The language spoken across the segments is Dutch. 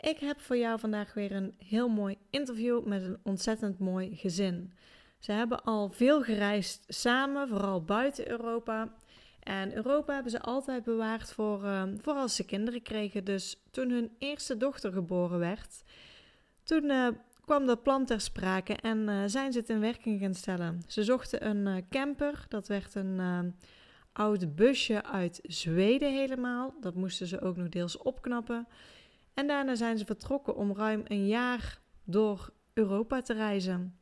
Ik heb voor jou vandaag weer een heel mooi interview met een ontzettend mooi gezin. Ze hebben al veel gereisd samen, vooral buiten Europa. En Europa hebben ze altijd bewaard voor, uh, voor als ze kinderen kregen. Dus toen hun eerste dochter geboren werd, toen uh, kwam dat plan ter sprake en uh, zijn ze het in werking gaan stellen. Ze zochten een camper, dat werd een oud busje uit Zweden helemaal. Dat moesten ze ook nog deels opknappen. En daarna zijn ze vertrokken om ruim een jaar door Europa te reizen.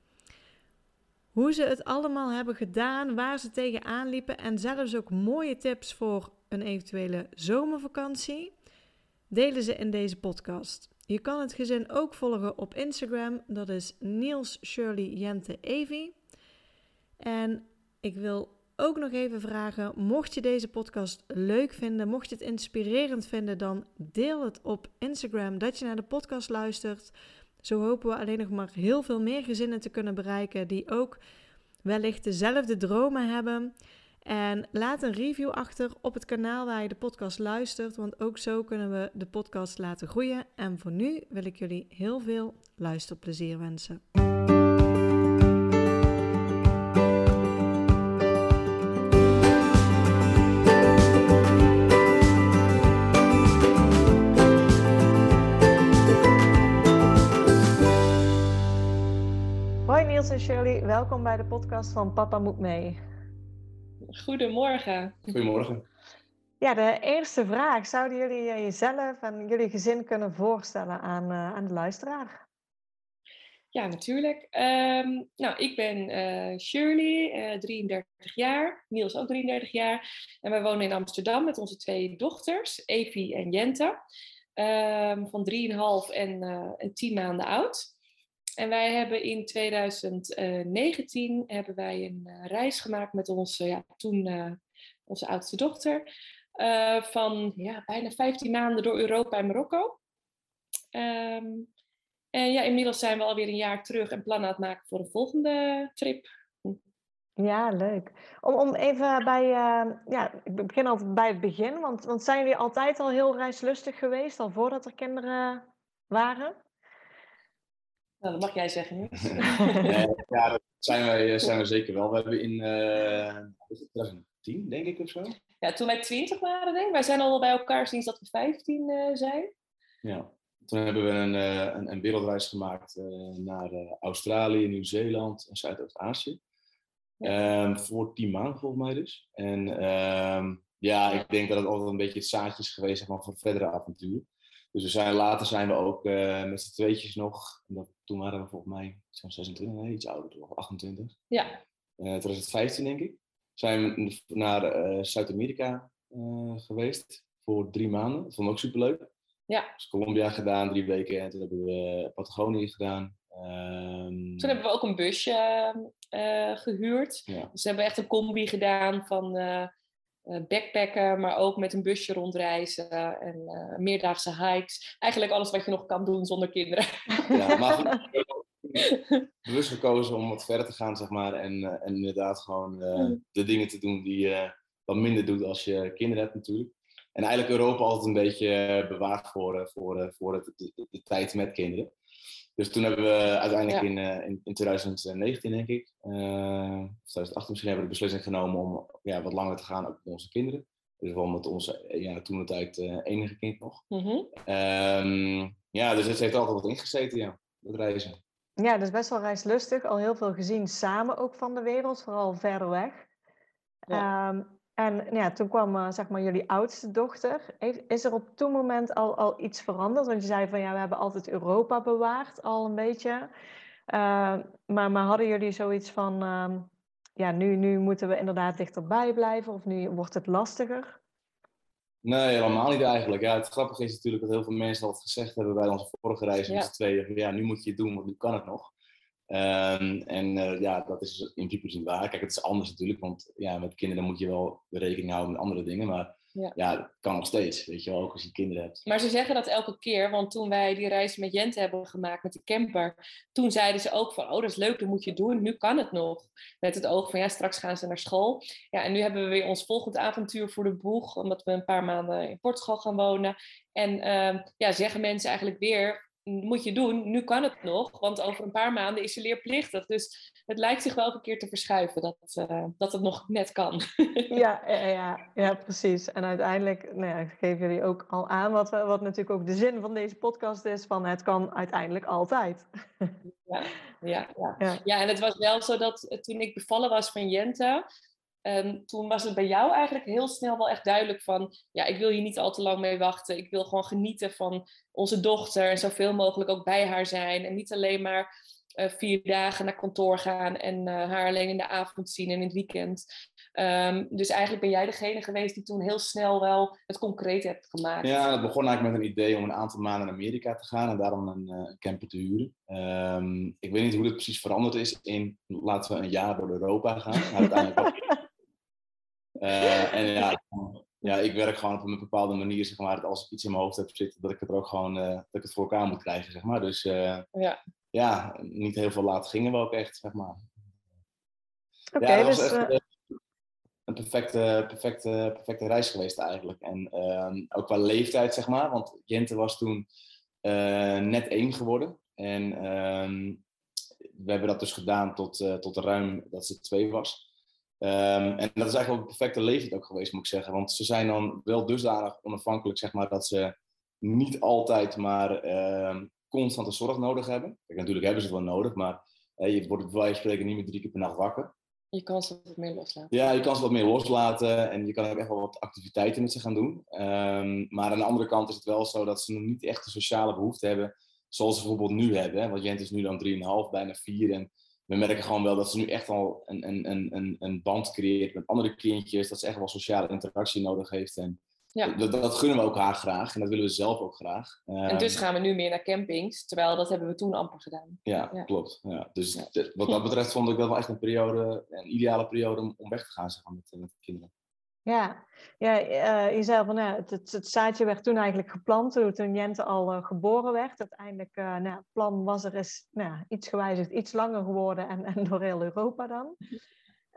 Hoe ze het allemaal hebben gedaan, waar ze tegenaan liepen en zelfs ook mooie tips voor een eventuele zomervakantie, delen ze in deze podcast. Je kan het gezin ook volgen op Instagram, dat is Niels Shirley Jente Evi. En ik wil ook nog even vragen: mocht je deze podcast leuk vinden, mocht je het inspirerend vinden, dan deel het op Instagram dat je naar de podcast luistert. Zo hopen we alleen nog maar heel veel meer gezinnen te kunnen bereiken die ook wellicht dezelfde dromen hebben. En laat een review achter op het kanaal waar je de podcast luistert, want ook zo kunnen we de podcast laten groeien. En voor nu wil ik jullie heel veel luisterplezier wensen. Welkom bij de podcast van Papa Moet Mee. Goedemorgen. Goedemorgen. Ja, de eerste vraag. Zouden jullie eh, jezelf en jullie gezin kunnen voorstellen aan, uh, aan de luisteraar? Ja, natuurlijk. Um, nou, ik ben uh, Shirley, uh, 33 jaar. Niels ook 33 jaar. En wij wonen in Amsterdam met onze twee dochters, Evie en Jente. Um, van 3,5 en, en 10 maanden oud. En wij hebben in 2019 hebben wij een uh, reis gemaakt met onze, ja, toen uh, onze oudste dochter. Uh, van ja, bijna 15 maanden door Europa en Marokko. Um, en ja, inmiddels zijn we alweer een jaar terug en plannen aan het maken voor een volgende trip. Ja, leuk. Om, om even bij, ja, ik begin altijd bij het begin, want, want zijn jullie altijd al heel reislustig geweest, al voordat er kinderen waren? Nou, dat mag jij zeggen nu. ja, dat zijn wij, zijn we zeker wel. We hebben in uh, 2010, denk ik, of zo. Ja, toen wij 20 waren, denk ik. Wij zijn al bij elkaar sinds dat we 15 uh, eh, zijn. Ja, toen hebben we een, uh, een, een, wereldreis gemaakt naar Australië, Nieuw-Zeeland en Zuidoost-Azië. Ja. Um, voor 10 maanden volgens mij dus. En um, ja, ik denk dat het altijd een beetje het zaadje is geweest zeg maar, voor verdere avonturen. Dus we zijn, later zijn we ook uh, met z'n tweetjes nog, dat, toen waren we volgens mij zo'n 26, nee, iets ouder toch, 28. Ja. Uh, 2015 denk ik. Zijn we naar uh, Zuid-Amerika geweest voor drie maanden. Dat vond ik ook superleuk. Ja. Dus Colombia gedaan, drie weken. En toen hebben we Patagonië gedaan. Um... Toen hebben we ook een busje gehuurd. Ja. Dus we hebben echt een combi gedaan van backpacken, maar ook met een busje rondreizen en uh, meerdaagse hikes. Eigenlijk alles wat je nog kan doen zonder kinderen. Ja, maar bewust gekozen om wat verder te gaan, zeg maar. En, uh, en inderdaad gewoon mm. de dingen te doen die je wat minder doet als je kinderen hebt natuurlijk. En eigenlijk Europa altijd een beetje bewaard voor, voor, voor het, de, de, tijd met kinderen. Dus toen hebben we uiteindelijk in, uh, in, in, 2019, denk ik, uh, of 2018 misschien, hebben we de beslissing genomen om ja, wat langer te gaan ook met onze kinderen. Dus wel met onze, ja, toen het tijd uh, enige kind nog. Mm -hmm. um, ja, dus het heeft altijd wat ingezeten, ja, het reizen. Ja, dus best wel reislustig. Al heel veel gezien samen ook van de wereld, vooral verder weg. Ja. Um, en nou ja, toen kwam uh, zeg maar jullie oudste dochter. is er op toen moment al, al iets veranderd? Want je zei van ja, we hebben altijd Europa bewaard, al een beetje. Uh, maar, maar hadden jullie zoiets van, uh, ja, nu, nu moeten we inderdaad dichterbij blijven of nu wordt het lastiger? Nee, helemaal niet eigenlijk. Ja, het grappige is natuurlijk dat heel veel mensen al gezegd hebben bij onze vorige reis met ja. z'n tweeën. Ja, nu moet je het doen, want nu kan het nog. Ehm, en uh, ja, dat is in principe niet waar. Kijk, het is anders natuurlijk, want ja, met kinderen moet je wel rekening houden met andere dingen. Maar ja. ja, dat kan nog steeds, weet je wel, ook als je kinderen hebt. Maar ze zeggen dat elke keer, want toen wij die reis met Jente hebben gemaakt met de camper, toen zeiden ze ook van, oh dat is leuk, dat moet je doen, nu kan het nog. Met het oog van, ja, straks gaan ze naar school. Ja, en nu hebben we weer ons volgend avontuur voor de boeg, omdat we een paar maanden in Portugal gaan wonen. En uh, ja, zeggen mensen eigenlijk weer, moet je doen. Nu kan het nog, want over een paar maanden is ze leerplichtig. Dus het lijkt zich wel een keer te verschuiven dat, uh, dat het nog net kan. ja, ja, ja, precies. En uiteindelijk nou ja, geven jullie ook al aan wat, wat natuurlijk ook de zin van deze podcast is: van het kan uiteindelijk altijd. ja, ja, ja. ja. ja en het was wel zo dat eh, toen ik bevallen was van Jente, Um, toen was het bij jou eigenlijk heel snel wel echt duidelijk van, ja, ik wil hier niet al te lang mee wachten. Ik wil gewoon genieten van onze dochter en zoveel mogelijk ook bij haar zijn. En niet alleen maar uh, vier dagen naar kantoor gaan en uh, haar alleen in de avond zien en in het weekend. Um, dus eigenlijk ben jij degene geweest die toen heel snel wel het concreet hebt gemaakt. Ja, het begon eigenlijk met een idee om een aantal maanden naar Amerika te gaan en daarom een uh, camper te huren. Um, ik weet niet hoe het precies veranderd is in laten we een jaar door Europa gaan. Maar uiteindelijk Uh, en ja, ja, ik werk gewoon op een bepaalde manier, zeg maar, dat als ik iets in mijn hoofd heb zitten, dat ik het er ook gewoon, uh, dat ik het voor elkaar moet krijgen, zeg maar. Dus uh, ja. ja, niet heel veel laat gingen we ook echt, zeg maar. Oké, okay, ja, dat dus, was echt een perfecte, perfecte, perfecte reis geweest eigenlijk. En ehm, ook qua leeftijd, zeg maar, want Jente was toen net één geworden. En ehm, we hebben dat dus gedaan tot, tot ruim dat ze twee was. Um, en dat is eigenlijk ook een perfecte leeftijd ook geweest, moet ik zeggen. Want ze zijn dan wel dusdanig onafhankelijk, zeg maar, dat ze niet altijd maar uh, constante zorg nodig hebben. Kijk, natuurlijk hebben ze het wel nodig, maar je wordt bij wijze van spreken niet meer drie keer per nacht wakker. Je kan ze wat meer loslaten. Ja, je kan ze wat meer loslaten en je kan ook echt wel wat activiteiten met ze gaan doen. Um, maar aan de andere kant is het wel zo dat ze nog niet echt de sociale behoefte hebben zoals ze bijvoorbeeld nu hebben. Want Jent is nu dan 3,5, bijna 4 en we merken gewoon wel dat ze nu echt al een, een, een, een band creëert met andere kindjes. Dat ze echt wel sociale interactie nodig heeft. En ja. dat, dat, gunnen we ook haar graag en dat willen we zelf ook graag. En dus ehm, gaan we nu meer naar campings, terwijl dat hebben we toen amper gedaan. Ja, klopt. Ja. Dus wat dat betreft vond ik dat wel echt een periode, een ideale periode om, om weg te gaan zeg met, met de kinderen. Ja, ja uh, je zei van ja, het, het, zaadje werd toen eigenlijk geplant toen Jente al uh, geboren werd. Uiteindelijk, uh, nou, het plan was er is nou, iets gewijzigd, iets langer geworden en, en door heel Europa dan.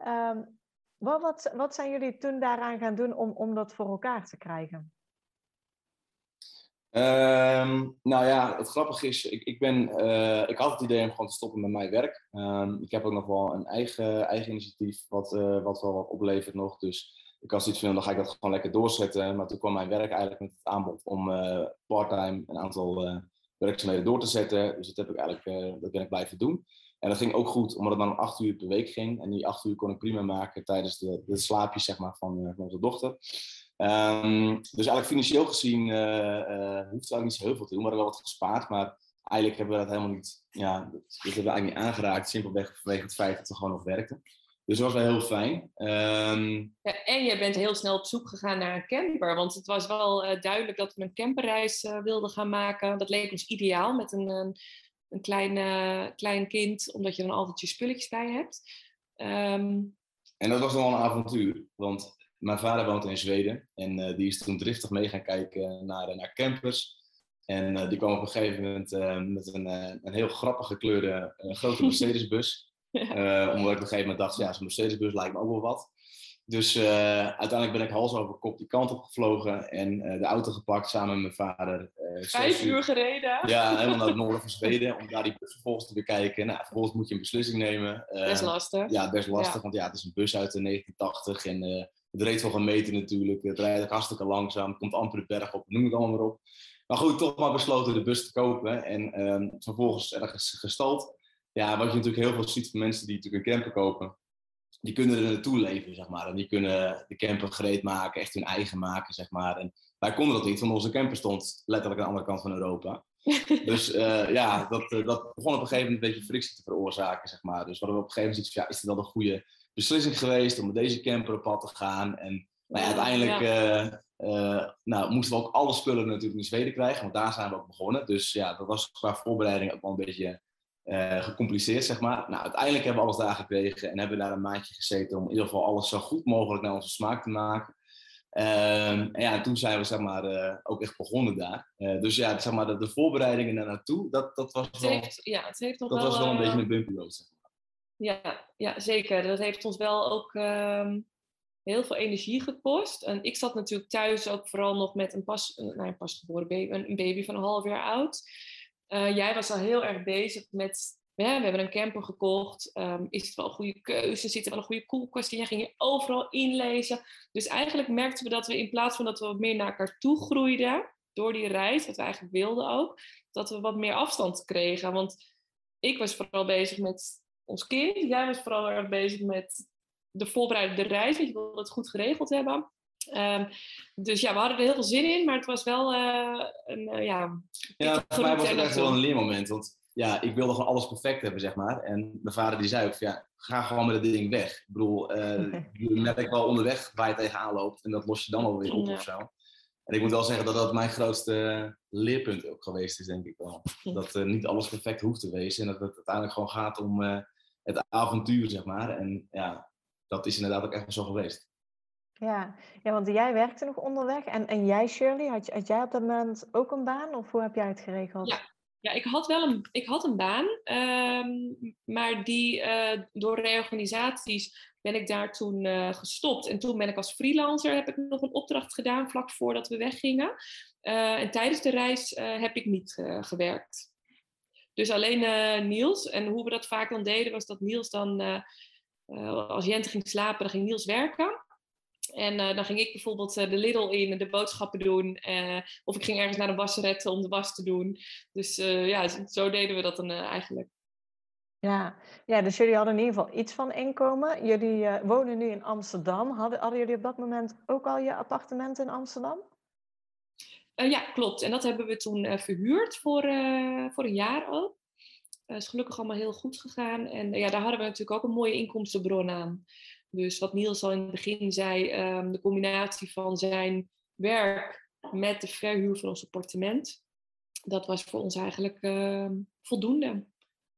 Um, wat, wat, wat zijn jullie toen daaraan gaan doen om, om dat voor elkaar te krijgen? Um, nou ja, het grappige is, ik, ik, ben, ik had het idee om gewoon te stoppen met mijn werk. Um, ik heb ook nog wel een eigen, eigen initiatief wat, wat wel wat oplevert nog. Dus ik had zoiets van, dan ga ik dat gewoon lekker doorzetten. Maar toen kwam mijn werk eigenlijk met het aanbod om uh, parttime een aantal uh, werkzaamheden door te zetten. Dus dat, heb ik eigenlijk, uh, dat ben ik blijven doen. En dat ging ook goed, omdat het dan acht uur per week ging. En die acht uur kon ik prima maken tijdens de, slaapjes zeg maar, van, onze dochter. Um, dus eigenlijk financieel gezien hoeft eigenlijk niet zo heel veel te doen. We hadden wel wat gespaard, maar eigenlijk hebben we dat helemaal niet, ja, dat hebben we eigenlijk niet aangeraakt. Simpelweg vanwege het feit dat we gewoon nog werkten. Dus dat was wel heel fijn. Um... Ja, en je bent heel snel op zoek gegaan naar een camper. Want het was wel uh, duidelijk dat we een camperreis uh, wilden gaan maken. Dat leek ons ideaal met een, een, een klein, uh, klein kind, omdat je dan altijd je spulletjes bij hebt. Um... En dat was wel een avontuur. Want mijn vader woont in Zweden. En die is toen driftig mee gaan kijken naar, naar campers. En die kwam op een gegeven moment met een, een heel grappig gekleurde grote Mercedesbus. Uh, omdat ik op een gegeven moment dacht, ja, zo'n Mercedes-bus lijkt me ook wel wat. Dus uh, uiteindelijk ben ik hals over kop die kant op gevlogen en uh, de auto gepakt samen met mijn vader. Vijf uur gereden? Ja, helemaal naar het noorden van Zweden om daar die bus vervolgens te bekijken. Nou, vervolgens moet je een beslissing nemen. best lastig. Ja, best lastig, want ja, het is een bus uit de 1980 en het reed wel gemeten natuurlijk. Het rijdt ook hartstikke langzaam, komt amper de berg op, noem ik allemaal maar op. Maar goed, toch maar besloten de bus te kopen en ehm, vervolgens ergens gestald ja, wat je natuurlijk heel veel ziet van mensen die natuurlijk een camper kopen, die kunnen er naartoe leven, zeg maar. En die kunnen de camper gereed maken, echt hun eigen maken, zeg maar. En wij konden dat niet, want onze camper stond letterlijk aan de andere kant van Europa. dus uh, ja, dat, uh, dat begon op een gegeven moment een beetje frictie te veroorzaken, zeg maar. Dus we hadden op een gegeven moment iets van, ja, is dit wel een goede beslissing geweest om met deze camper op pad te gaan? En nou ja, uiteindelijk uh, nou, moesten we ook alle spullen natuurlijk in Zweden krijgen, want daar zijn we ook begonnen. Dus ja, dat was qua voorbereiding ook wel een beetje gecompliceerd, zeg maar. Nou, uiteindelijk hebben we alles daar gekregen en hebben daar een maandje gezeten om in ieder geval alles zo goed mogelijk naar onze smaak te maken. Ehm, en ja, toen zijn we zeg maar, uh, ook echt begonnen daar. Uh, dus ja, zeg maar, de, de voorbereidingen daar naartoe, dat, dat was het wel, heeft, ja, het heeft dat wel, was wel een beetje een bumpy road. Zeg maar. ja, ja, zeker. Dat heeft ons wel ook um, heel veel energie gekost. En ik zat natuurlijk thuis ook vooral nog met een, pas, nou, een pasgeboren baby, een baby van een half jaar oud. Jij was al heel erg bezig met we hebben een camper gekocht. Um, is het wel een goede keuze? Zit er wel een goede koelkast? Jij ging je overal inlezen. Dus eigenlijk merkten we dat we in plaats van dat we wat meer naar elkaar toe groeiden, door die reis, wat we eigenlijk wilden ook, dat we wat meer afstand kregen. Want ik was vooral bezig met ons kind. Jij was vooral erg bezig met de voorbereidende reis. Want je wilde het goed geregeld hebben. Um, dus ja, we hadden er heel veel zin in, maar het was wel uh, een, uh, ja... Ja, voor mij was het echt wel een leermoment. Want ja, ik wilde gewoon alles perfect hebben, zeg maar. En mijn vader die zei ook, ja, ga gewoon met het ding weg. Ik bedoel, uh, je merkt wel onderweg waar je tegenaan loopt en dat los je dan alweer op ja. of zo. En ik moet wel zeggen dat dat mijn grootste leerpunt ook geweest is, denk ik wel. Dat uh, niet alles perfect hoeft te wezen en dat het uiteindelijk gewoon gaat om uh, het avontuur, zeg maar. En ja, dat is inderdaad ook echt zo geweest. Ja. ja, want jij werkte nog onderweg. En, en jij, Shirley, had, had jij op dat moment ook een baan? Of hoe heb jij het geregeld? Ja, ja, ik had wel een, ik had een baan, um, maar die, uh, door reorganisaties ben ik daar toen uh, gestopt. En toen ben ik als freelancer, heb ik nog een opdracht gedaan vlak voordat we weggingen. Uh, en tijdens de reis heb ik niet gewerkt. Dus alleen Niels. En hoe we dat vaak dan deden, was dat Niels dan, als Jente ging slapen, dan ging Niels werken. En uh, dan ging ik bijvoorbeeld uh, de Lidl in, de boodschappen doen. Uh, of ik ging ergens naar de wasseretten om de was te doen. Dus ja, zo deden we dat dan eigenlijk. Ja. ja, dus jullie hadden in ieder geval iets van inkomen. Jullie wonen nu in Amsterdam. Hadden, hadden jullie op dat moment ook al je appartement in Amsterdam? ja, klopt. En dat hebben we toen verhuurd voor, voor een jaar ook. Dat is gelukkig allemaal heel goed gegaan. En ja, daar hadden we natuurlijk ook een mooie inkomstenbron aan. Dus wat Niels al in het begin zei, um, de combinatie van zijn werk met de verhuur van ons appartement, dat was voor ons eigenlijk uh, voldoende.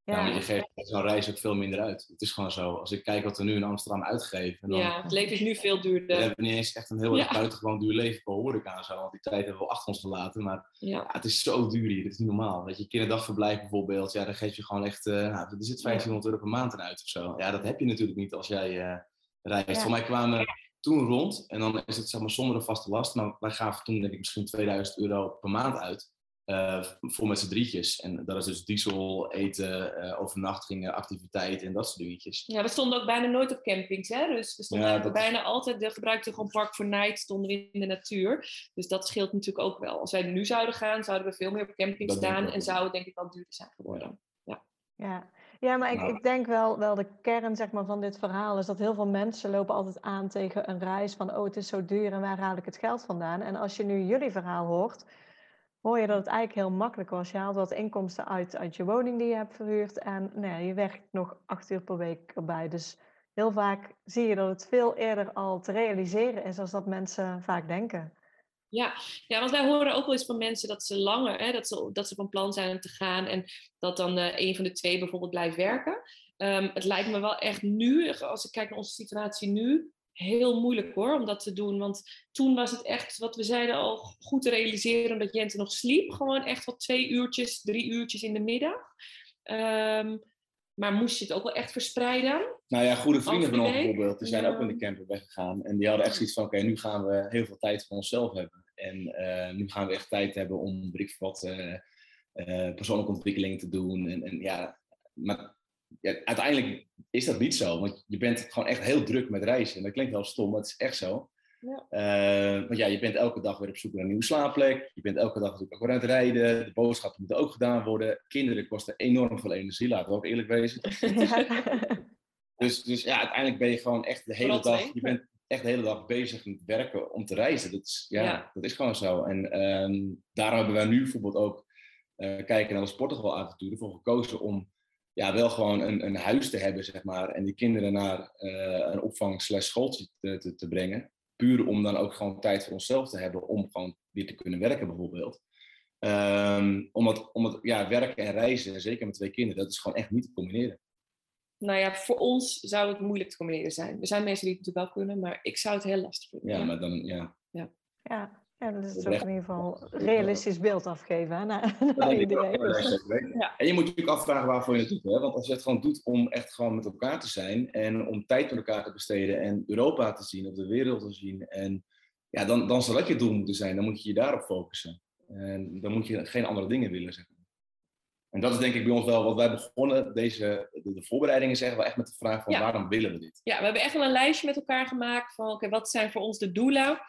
Ja, ja je geeft zo'n reis ook veel minder uit. Het is gewoon zo. Als ik kijk wat we nu in Amsterdam uitgeven. Dan, ja, het leven is nu veel duurder. We hebben niet eens echt een heel ja. buitengewoon duur leven qua horeca en zo. Want die tijd hebben we achter ons gelaten. Maar ja. ja. het is zo duur hier. Het is niet normaal. Dat je kinderdagverblijf bijvoorbeeld. Ja, dan geef je gewoon echt... Uh, nou, er zit 1500 euro per maand in uit of zo. Ja, dat heb je natuurlijk niet als jij... Uh, Ja. Voor mij kwamen toen rond, en dan is het zeg maar zonder een vaste last, maar wij gaven toen denk ik misschien 2000 euro per maand uit. Uh, voor met z'n drietjes. En dat is dus diesel, eten, uh, overnachtingen, activiteiten en dat soort dingetjes. Ja, we stonden ook bijna nooit op campings. Hè? Dus we stonden ja, dat... bijna altijd, de gebruikte gewoon Park for Night, stonden we in de natuur. Dus dat scheelt natuurlijk ook wel. Als wij nu zouden gaan, zouden we veel meer op campings staan en zou het denk ik al duurder zijn geworden. Ja. ja. Ja, maar ik, nou. ik denk wel, wel de kern zeg maar, van dit verhaal is dat heel veel mensen lopen altijd aan tegen een reis van oh, het is zo duur en waar haal ik het geld vandaan? En als je nu jullie verhaal hoort, hoor je dat het eigenlijk heel makkelijk was. Je haalt wat inkomsten uit, uit je woning die je hebt verhuurd en nee, je werkt nog acht uur per week erbij. Dus heel vaak zie je dat het veel eerder al te realiseren is als dat mensen vaak denken. Ja, ja, want wij horen ook wel eens van mensen dat ze langer, hè, dat, ze, dat ze van plan zijn om te gaan en dat dan uh, een van de twee bijvoorbeeld blijft werken. Um, het lijkt me wel echt nu, als ik kijk naar onze situatie nu, heel moeilijk hoor om dat te doen. Want toen was het echt, wat we zeiden, al goed te realiseren omdat Jente nog sliep. Gewoon echt wat twee uurtjes, drie uurtjes in de middag. Um, maar moest je het ook wel echt verspreiden? Nou ja, goede vrienden van ons bijvoorbeeld, die zijn ja. ook in de camper weggegaan. En die hadden echt zoiets van, oké, nu gaan we heel veel tijd voor onszelf hebben. En uh, nu gaan we echt tijd hebben om wat uh, uh, persoonlijke ontwikkeling te doen. En, en ja, maar ja, uiteindelijk is dat niet zo. Want je bent gewoon echt heel druk met reizen. En dat klinkt wel stom, maar het is echt zo. Ja. Uh, want ja, je bent elke dag weer op zoek naar een nieuwe slaapplek. Je bent elke dag natuurlijk ook weer aan het rijden. De boodschappen moeten ook gedaan worden. Kinderen kosten enorm veel energie, laten we ook eerlijk wezen. dus, dus ja, uiteindelijk ben je gewoon echt de hele dag... Je bent echt de hele dag bezig met werken om te reizen. Dat is, ja, ja. Dat is gewoon zo. En um, daarom hebben wij nu bijvoorbeeld ook... Uh, kijken naar de sportgewalavonturen voor gekozen om ja, wel gewoon een, een huis te hebben, zeg maar. En die kinderen naar uh, een opvang slash schooltje te, te, te brengen puur om dan ook gewoon tijd voor onszelf te hebben om gewoon weer te kunnen werken bijvoorbeeld. Um, omdat, omdat ja, werken en reizen, zeker met twee kinderen, dat is gewoon echt niet te combineren. Nou ja, voor ons zou het moeilijk te combineren zijn. Er zijn mensen die het natuurlijk wel kunnen, maar ik zou het heel lastig vinden. Ja, maar dan, ja. Ja, ja, ja dat is ook in ieder geval een realistisch beeld afgeven. Hè? Nou, nou, ja. En je moet natuurlijk afvragen waarvoor je het doet. Hè? Want als je het gewoon doet om echt gewoon met elkaar te zijn en om tijd met elkaar te besteden en Europa te zien of de wereld te zien. En ja, dan, dan zal dat je doel moeten zijn. Dan moet je je daarop focussen. En dan moet je geen andere dingen willen, zeggen. En dat is denk ik bij ons wel wat wij begonnen, deze, de, voorbereidingen zeggen we echt met de vraag van waarom willen we dit? Ja, we hebben echt wel een lijstje met elkaar gemaakt van oké, wat zijn voor ons de doelen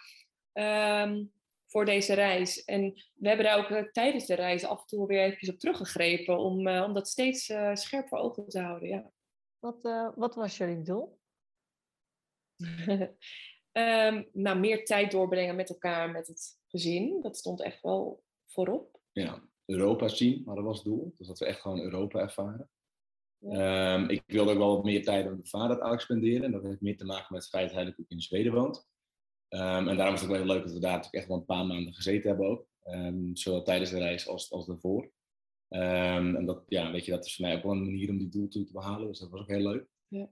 um, voor deze reis? En we hebben daar ook uh, tijdens de reis af en toe weer even op teruggegrepen om, uh, om dat steeds uh, scherp voor ogen te houden. Ja. Wat, wat was jullie doel? um, nou, meer tijd doorbrengen met elkaar, met het gezin. Dat stond echt wel voorop. Ja, Europa zien, maar dat was het doel. Dus dat we echt gewoon Europa ervaren. Um, ik wilde ook wel wat meer tijd met mijn vader eigenlijk spenderen. Dat heeft meer te maken met het feit dat hij natuurlijk in Zweden woont. Um, en daarom is het ook wel heel leuk dat we daar natuurlijk echt wel een paar maanden gezeten hebben ook. Um, zowel tijdens de reis als, als daarvoor. en dat, ja, weet je, dat is voor mij ook wel een manier om die doel toe te behalen. Dus dat was ook heel leuk. Ja.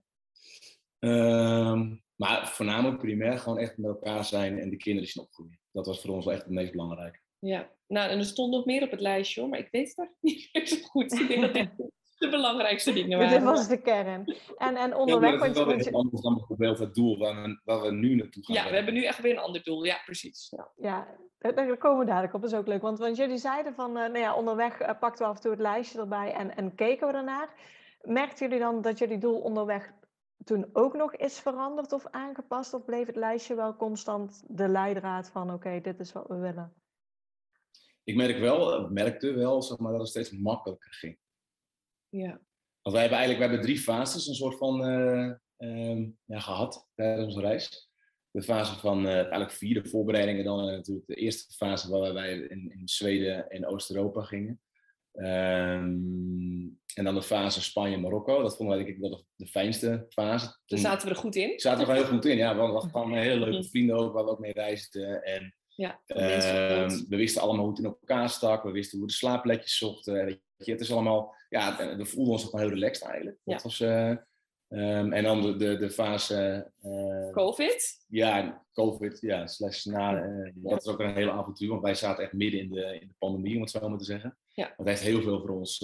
maar voornamelijk primair gewoon echt met elkaar zijn en de kinderen zien opgroeien. Dat was voor ons wel echt het meest belangrijke. Ja, nou, en er stond nog meer op het lijstje, hoor, maar ik weet het niet meer zo goed. Ik denk dat dit de belangrijkste dingen waren. Dit was de kern. En, en onderweg... Ja, dat is wel je... anders dan bijvoorbeeld het doel waar we, waar we nu naartoe gaan. Ja, we hebben nu echt weer een ander doel. Ja, precies. Ja, ja daar komen we dadelijk op. Dat is ook leuk. Want, want jullie zeiden van, uh, nou ja, onderweg uh, pakten we af en toe het lijstje erbij en, en keken we ernaar. Merkten jullie dan dat jullie doel onderweg toen ook nog is veranderd of aangepast? Of bleef het lijstje wel constant de leidraad van, oké, dit is wat we willen? ik merk wel, merkte wel zeg maar, dat het steeds makkelijker ging. Ja. Want wij hebben eigenlijk we hebben drie fases een soort van uh, ja, gehad tijdens onze reis. De fase van uh, eigenlijk vier de voorbereidingen dan natuurlijk de eerste fase waar wij in, in Zweden en Oost-Europa gingen. Um, en dan de fase Spanje-Marokko. Dat vonden wij denk ik wel de, de fijnste fase. Toen zaten we er goed in. Zaten we er heel goed in, ja. Want we hadden hele leuke vrienden ook, waar we ook mee reisden. En ja, uh, we wisten allemaal hoe het in elkaar stak. We wisten hoe de slaapplekjes zochten. Je, het is allemaal, ja, we voelden ons ook wel heel relaxed eigenlijk. Dat was, uh, um, en dan de, de, de fase... Uh, Covid? Ja, Covid, ja, slash na. Eh, dat is ook een hele avontuur, want wij zaten echt midden in de, in de pandemie, om het zo maar te zeggen. Ja. Dat heeft heel veel voor ons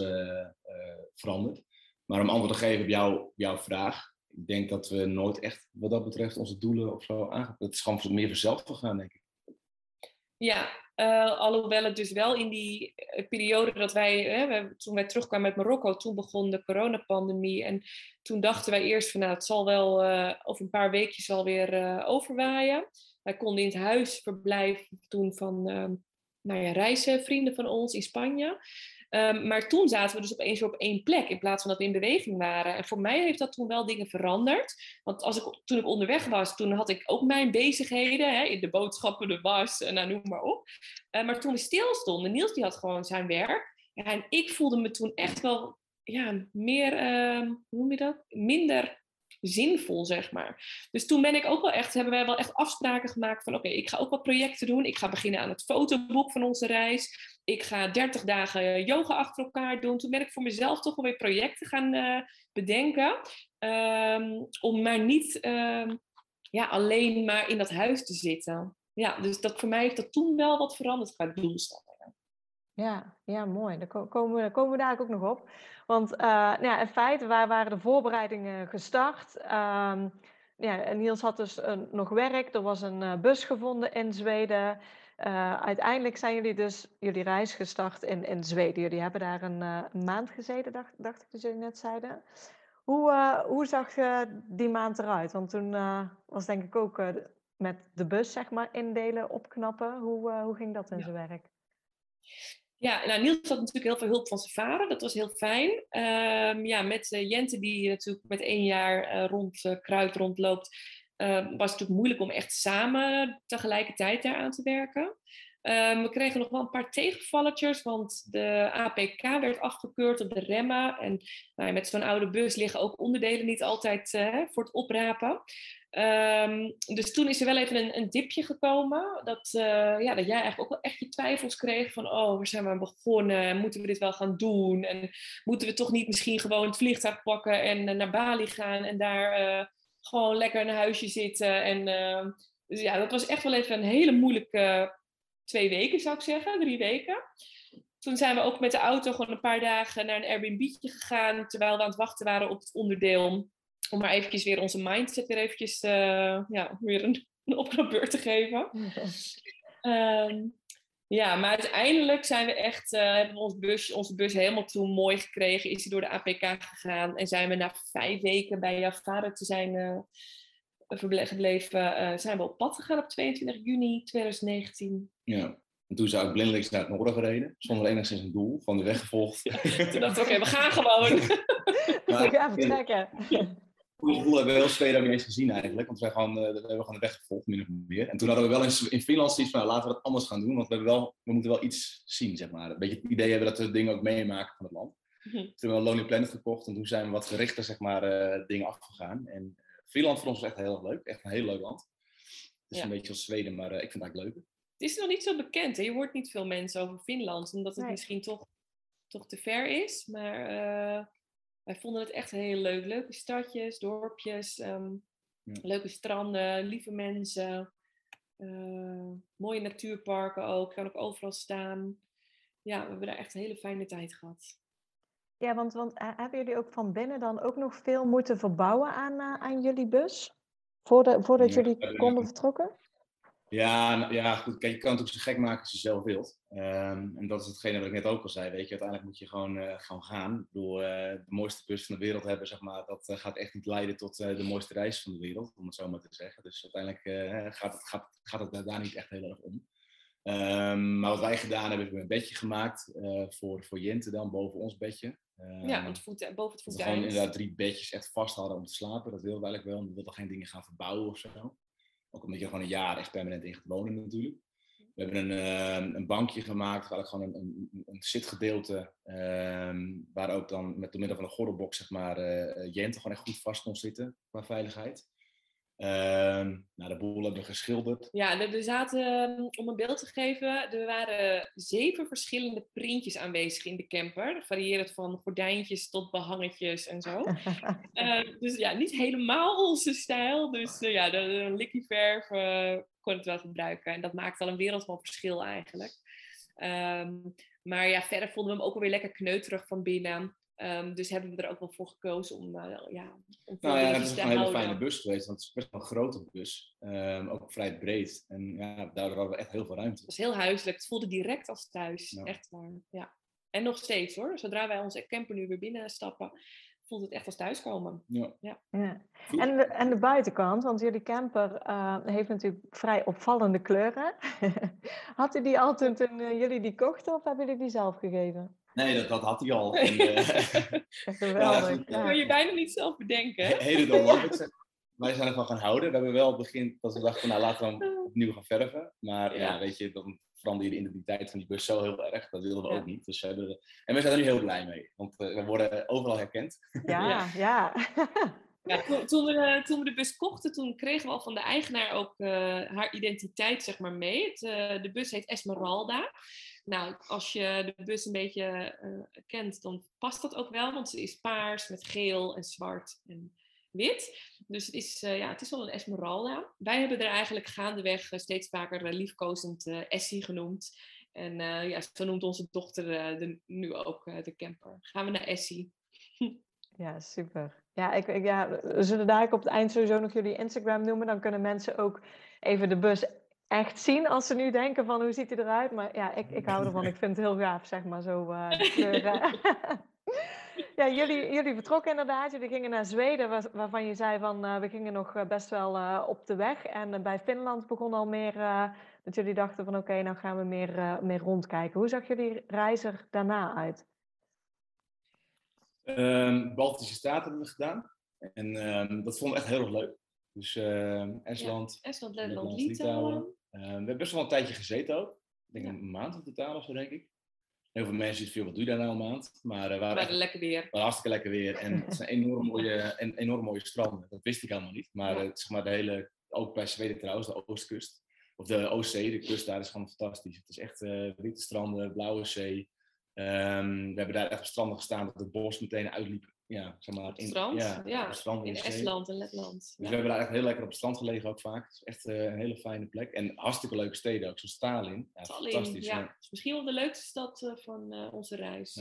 veranderd. Maar om antwoord te geven op jouw, jouw vraag, ik denk dat we nooit echt, wat dat betreft, onze doelen of zo aangepakt. Het is gewoon meer vanzelf gegaan, denk ik. Ja, uh, alhoewel het dus wel in die eh, periode dat wij, hè, toen wij terugkwamen met Marokko, toen begon de coronapandemie. En toen dachten wij eerst van nou, het zal wel uh, over een paar weekjes alweer uh, overwaaien. Wij konden in het huis verblijven toen van nou ja, reizenvrienden van ons in Spanje. Um, maar toen zaten we dus opeens op één plek in plaats van dat we in beweging waren. En voor mij heeft dat toen wel dingen veranderd. Want als ik, toen ik onderweg was, toen had ik ook mijn bezigheden. Hè, in de boodschappen, de was, en nou, noem maar op. Uh, maar toen we stil stonden, Niels die had gewoon zijn werk. En ik voelde me toen echt wel ja, meer, uh, hoe noem je dat? Minder zinvol, zeg maar. Dus toen ben ik ook wel echt, hebben wij wel echt afspraken gemaakt van oké, ik ga ook wat projecten doen. Ik ga beginnen aan het fotoboek van onze reis. Ik ga 30 dagen yoga achter elkaar doen. Toen ben ik voor mezelf toch wel weer projecten gaan uh, bedenken. Um, om maar niet um, ja, alleen maar in dat huis te zitten. Ja, dus dat voor mij heeft dat toen wel wat veranderd qua doelstellingen. Ja, ja, mooi. Daar komen we, komen we daar ook nog op. Want uh, nou ja, in feite, waar waren de voorbereidingen gestart? Um, ja, Niels had dus nog werk. Er was een uh, bus gevonden in Zweden. Uh, uiteindelijk zijn jullie dus jullie reis gestart in, in Zweden. Jullie hebben daar een, een maand gezeten, dacht, dacht ik dat jullie net zeiden. Hoe, hoe zag die maand eruit? Want toen was denk ik ook met de bus, zeg maar, indelen, opknappen. Hoe, hoe ging dat in ja. zijn werk? Ja, nou, Niels had natuurlijk heel veel hulp van zijn vader. Dat was heel fijn. Um, ja, met uh, Jente, die natuurlijk met één jaar uh, rond uh, kruid rondloopt, was het natuurlijk moeilijk om echt samen tegelijkertijd daar aan te werken. Ehm, we kregen nog wel een paar tegenvalletjes, want de APK werd afgekeurd op de remmen. En nou, met zo'n oude bus liggen ook onderdelen niet altijd uh, voor het oprapen. Um, dus toen is er wel even een, een dipje gekomen. Dat, uh, ja, dat jij eigenlijk ook wel echt je twijfels kreeg van... oh, waar zijn we begonnen? Moeten we dit wel gaan doen? En moeten we toch niet misschien gewoon het vliegtuig pakken... en uh, naar Bali gaan en daar gewoon lekker in een huisje zitten? En, ehm, dus ja, dat was echt wel even een hele moeilijke twee weken, zou ik zeggen. Drie weken. Toen zijn we ook met de auto gewoon een paar dagen naar een Airbnb'tje gegaan... terwijl we aan het wachten waren op het onderdeel om maar eventjes weer onze mindset weer eventjes uh, ja, weer een, een opknapbeurt te geven. um, ja, maar uiteindelijk zijn we echt, uh, hebben we ons bus, onze bus helemaal toen mooi gekregen. Is hij door de APK gegaan. En zijn we na vijf weken bij jouw vader te zijn uh, gebleven, zijn we op pad gegaan op 22 juni 2019. Ja. En toen zou ik blindelings naar het noorden gereden, zonder enigszins een doel, van de weg gevolgd. Ja, toen dacht ik, oké, okay, we gaan gewoon. we gaan vertrekken goede gevoel hebben we heel Zweden niet eens gezien eigenlijk. Want wij gewoon, uh, we hebben gewoon de weg gevolgd, min of meer. En toen hadden we wel in, in Finland zoiets van, nou, laten we dat anders gaan doen. Want we, hebben wel, we moeten wel iets zien, zeg maar. Een beetje het idee hebben dat we dingen ook meemaken van het land. Mm -hmm. Toen hebben we een Lonely Planet gekocht. En toen zijn we wat gerichter, zeg maar, uh, dingen afgegaan. En Finland voor ons was echt heel erg leuk. Echt een heel leuk land. Het is ja. een beetje als Zweden, maar uh, ik vind het eigenlijk leuk. Het is nog niet zo bekend. Hè? Je hoort niet veel mensen over Finland. Omdat het nee. misschien toch, toch te ver is. Maar wij vonden het echt heel leuk. Leuke stadjes, dorpjes, um, ja. leuke stranden, lieve mensen. Uh, mooie natuurparken ook. Kan ook overal staan. Ja, we hebben daar echt een hele fijne tijd gehad. Ja, want, want hebben jullie ook van binnen dan ook nog veel moeten verbouwen aan, uh, aan jullie bus? Voordat, voordat ja, jullie konden vertrokken? Ja, ja, goed. Kijk, je kan het ook zo gek maken als je zelf wilt. Um, en dat is hetgene wat ik net ook al zei. Weet je, uiteindelijk moet je gewoon, uh, gewoon gaan. Ik bedoel, uh, de mooiste bus van de wereld hebben, zeg maar, dat uh, gaat echt niet leiden tot de mooiste reis van de wereld, om het zo maar te zeggen. Dus uiteindelijk gaat, het, gaat, gaat het daar niet echt heel erg om. Um, maar wat wij gedaan hebben, hebben we een bedje gemaakt voor, voor Jente dan, boven ons bedje. Um, ja, het voet, boven het voet. Dat we gewoon inderdaad drie bedjes echt vast hadden om te slapen. Dat wilden we eigenlijk wel. We wilden geen dingen gaan verbouwen of zo. Ook omdat je gewoon een jaar echt permanent in gaat wonen natuurlijk. We hebben een, uh, een bankje gemaakt, waar gewoon een, een, een zitgedeelte, um, waar ook dan met door middel van een gordelbox, zeg maar, uh, Jente gewoon echt goed vast kon zitten qua veiligheid. Uh, nou, de boel hebben we geschilderd. Ja, er, zaten, om een beeld te geven, er waren zeven verschillende printjes aanwezig in de camper. Variërend van gordijntjes tot behangetjes en zo. uh, dus ja, niet helemaal onze stijl. Dus uh, ja, de, de likkie verf uh, kon het wel gebruiken. En dat maakt al een wereld van verschil eigenlijk. Um, maar ja, verder vonden we hem ook wel weer lekker kneuterig van binnen. Um, dus hebben we er ook wel voor gekozen om, uh, ja, om nou ja, het is een hele fijne bus geweest, want het is best wel een grote bus. Um, ook vrij breed. En ja, daardoor hadden we echt heel veel ruimte. Het was heel huiselijk. Het voelde direct als thuis. Ja. Echt waar. Ja. En nog steeds hoor. Zodra wij onze camper nu weer binnenstappen, voelt het echt als thuiskomen. Ja. ja. ja. En, de, en de buitenkant, want jullie camper uh, heeft natuurlijk vrij opvallende kleuren. Had u die altijd toen uh, jullie die kochten of hebben jullie die zelf gegeven? Nee, dat, dat had hij al. En, uh, Geweldig. Ja, dat kan je bijna niet zelf bedenken. Hè? Hele domme. Ja. Wij zijn ervan gaan houden. We hebben wel het begin dat we dachten, nou laten we hem opnieuw gaan verven. Maar ja, ja weet je, dan verander je de identiteit van die bus zo heel erg. Dat wilden we ja. ook niet. Dus we hebben, en we zijn er nu heel blij mee. Want uh, we worden overal herkend. Ja, ja. ja. toen, toen, we, toen we de bus kochten, toen kregen we al van de eigenaar ook uh, haar identiteit zeg maar mee. Het, de bus heet Esmeralda. Nou, als je de bus een beetje uh, kent, dan past dat ook wel, want ze is paars met geel en zwart en wit. Dus het is, uh, ja, het is wel een Esmeralda. Wij hebben er eigenlijk gaandeweg uh, steeds vaker liefkozend Essie genoemd. En ja, zo noemt onze dochter de, nu ook de camper. Gaan we naar Essie. Ja, super. Ja, ik, ik, ja, we zullen daar op het eind sowieso nog jullie Instagram noemen. Dan kunnen mensen ook even de bus echt zien als ze nu denken van hoe ziet hij eruit. Maar ja, ik, ik hou ervan. Ik vind het heel gaaf, zeg maar, zo kleuren. ja, jullie, jullie vertrokken inderdaad. Jullie gingen naar Zweden, waar, waarvan je zei van uh, we gingen nog best wel op de weg. En bij Finland begon al meer dat jullie dachten van oké, nou gaan we meer, meer rondkijken. Hoe zag jullie reis er daarna uit? Um, Baltische Staten hebben we gedaan. En um, dat vond ik echt heel erg leuk. Dus Estland, ja, Estland, Letland, Litouwen. Uh, we hebben best wel een tijdje gezeten ook. denk een maand in totaal of zo, denk ik. Heel veel mensen zitten veel, wat doe je daar nou een maand? Maar uh, waren, waren lekker weer. waren hartstikke lekker weer. En het zijn enorm mooie, en, enorm mooie stranden. Dat wist ik helemaal niet. Maar, ja. zeg maar de hele, ook bij Zweden trouwens, de oostkust. Of de Oostzee, de kust daar is gewoon fantastisch. Het is echt uh, witte stranden, blauwe zee. Um, we hebben daar echt op stranden gestaan dat het bos meteen uitliep ja, zeg maar, in, strand, ja, ja. Strand in, in Estland en Letland. Dus we hebben daar echt heel lekker op het strand gelegen ook vaak. Het is echt uh, een hele fijne plek. En hartstikke leuke steden ook, zoals Stalin. Ja, fantastisch. Ja. ja. is misschien wel de leukste stad uh, van uh, onze reis.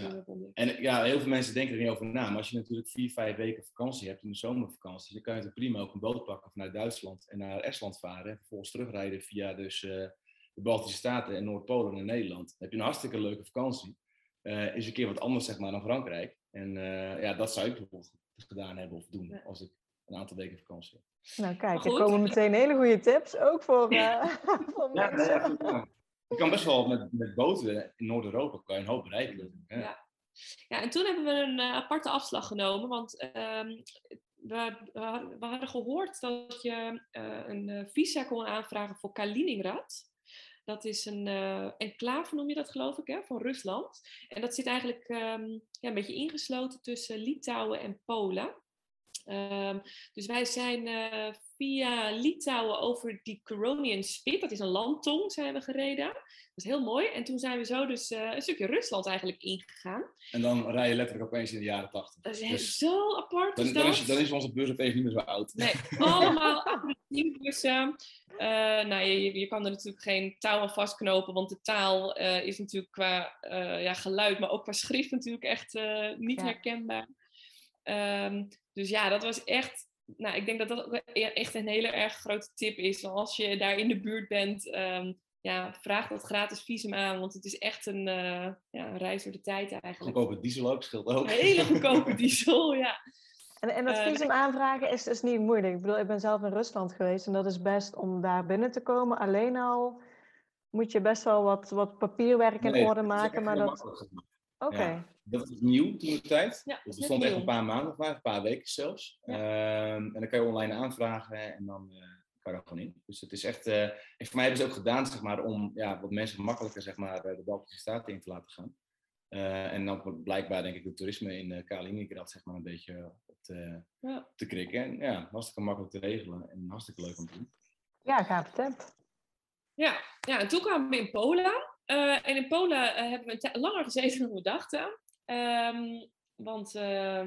en ja, heel veel mensen denken er niet over na. Maar als je natuurlijk vier, vijf weken vakantie hebt in de zomervakantie, dan kan je natuurlijk prima ook een boot pakken vanuit Duitsland en naar Estland varen. En vervolgens terugrijden via dus de Baltische Staten en Noord-Polen naar Nederland. Dan heb je een hartstikke leuke vakantie. is een keer wat anders zeg maar dan Frankrijk. En uh, ja, dat zou ik bijvoorbeeld gedaan hebben of doen als ik een aantal weken vakantie heb. Nou kijk, er komen meteen hele goede tips, ook voor, uh, voor ja, mensen. Ja, je kan best wel met, met boten in Noord-Europa kan je een hoop bereiken. Ja. ja, en toen hebben we een uh, aparte afslag genomen, want um, we, we, hadden gehoord dat je een visa kon aanvragen voor Kaliningrad. Dat is een uh, enclave, noem je dat geloof ik, hè, van Rusland. En dat zit eigenlijk um, ja, een beetje ingesloten tussen Litouwen en Polen. Um, dus wij zijn uh, via Litouwen over die Curonian Spit, dat is een landtong, zijn we gereden. Dat is heel mooi. En toen zijn we zo dus uh, een stukje Rusland eigenlijk ingegaan. En dan rij je letterlijk opeens in de jaren tachtig. Dat is dus zo apart. Dan, dan, is, dan, is, onze bus opeens niet meer zo oud. Nee, allemaal bussen. Uh, nou, je, je kan er natuurlijk geen touw aan vastknopen, want de taal uh, is natuurlijk qua uh, ja, geluid, maar ook qua schrift natuurlijk echt niet ja. herkenbaar. Um, dus ja, dat was echt nou, ik denk dat dat ook echt een hele erg grote tip is. Als je daar in de buurt bent, um, ja, vraag dat gratis visum aan. Want het is echt een, uh, ja, een reis door de tijd eigenlijk. Goedkope diesel ook, scheelt ook. Een hele goedkope diesel, ja. En, en dat visum aanvragen is dus niet moeilijk. Ik bedoel, ik ben zelf in Rusland geweest en dat is best om daar binnen te komen. Alleen al moet je best wel wat, wat papierwerk in nee, orde maken. Maar dat... Oké. Okay. Ja, dat is nieuw toen de tijd. Ja, dat bestond echt een paar maanden, een paar weken zelfs. Ja. Um, en dan kan je online aanvragen en dan uh, kan je er gewoon in. Dus het is echt. Uh, en voor mij hebben ze ook gedaan, zeg maar, om ja, wat mensen gemakkelijker zeg maar, de Baltische Staten in te laten gaan. Uh, en dan blijkbaar, denk ik, het toerisme in uh, Kaliningrad zeg maar, een beetje op te, ja. te krikken. En ja, hartstikke makkelijk te regelen en hartstikke leuk om te doen. Ja, gaaf tip. Ja, ja, en toen kwamen we in Polen. Uh, en in Polen uh, hebben we langer gezeten dan we dachten. Um, want uh,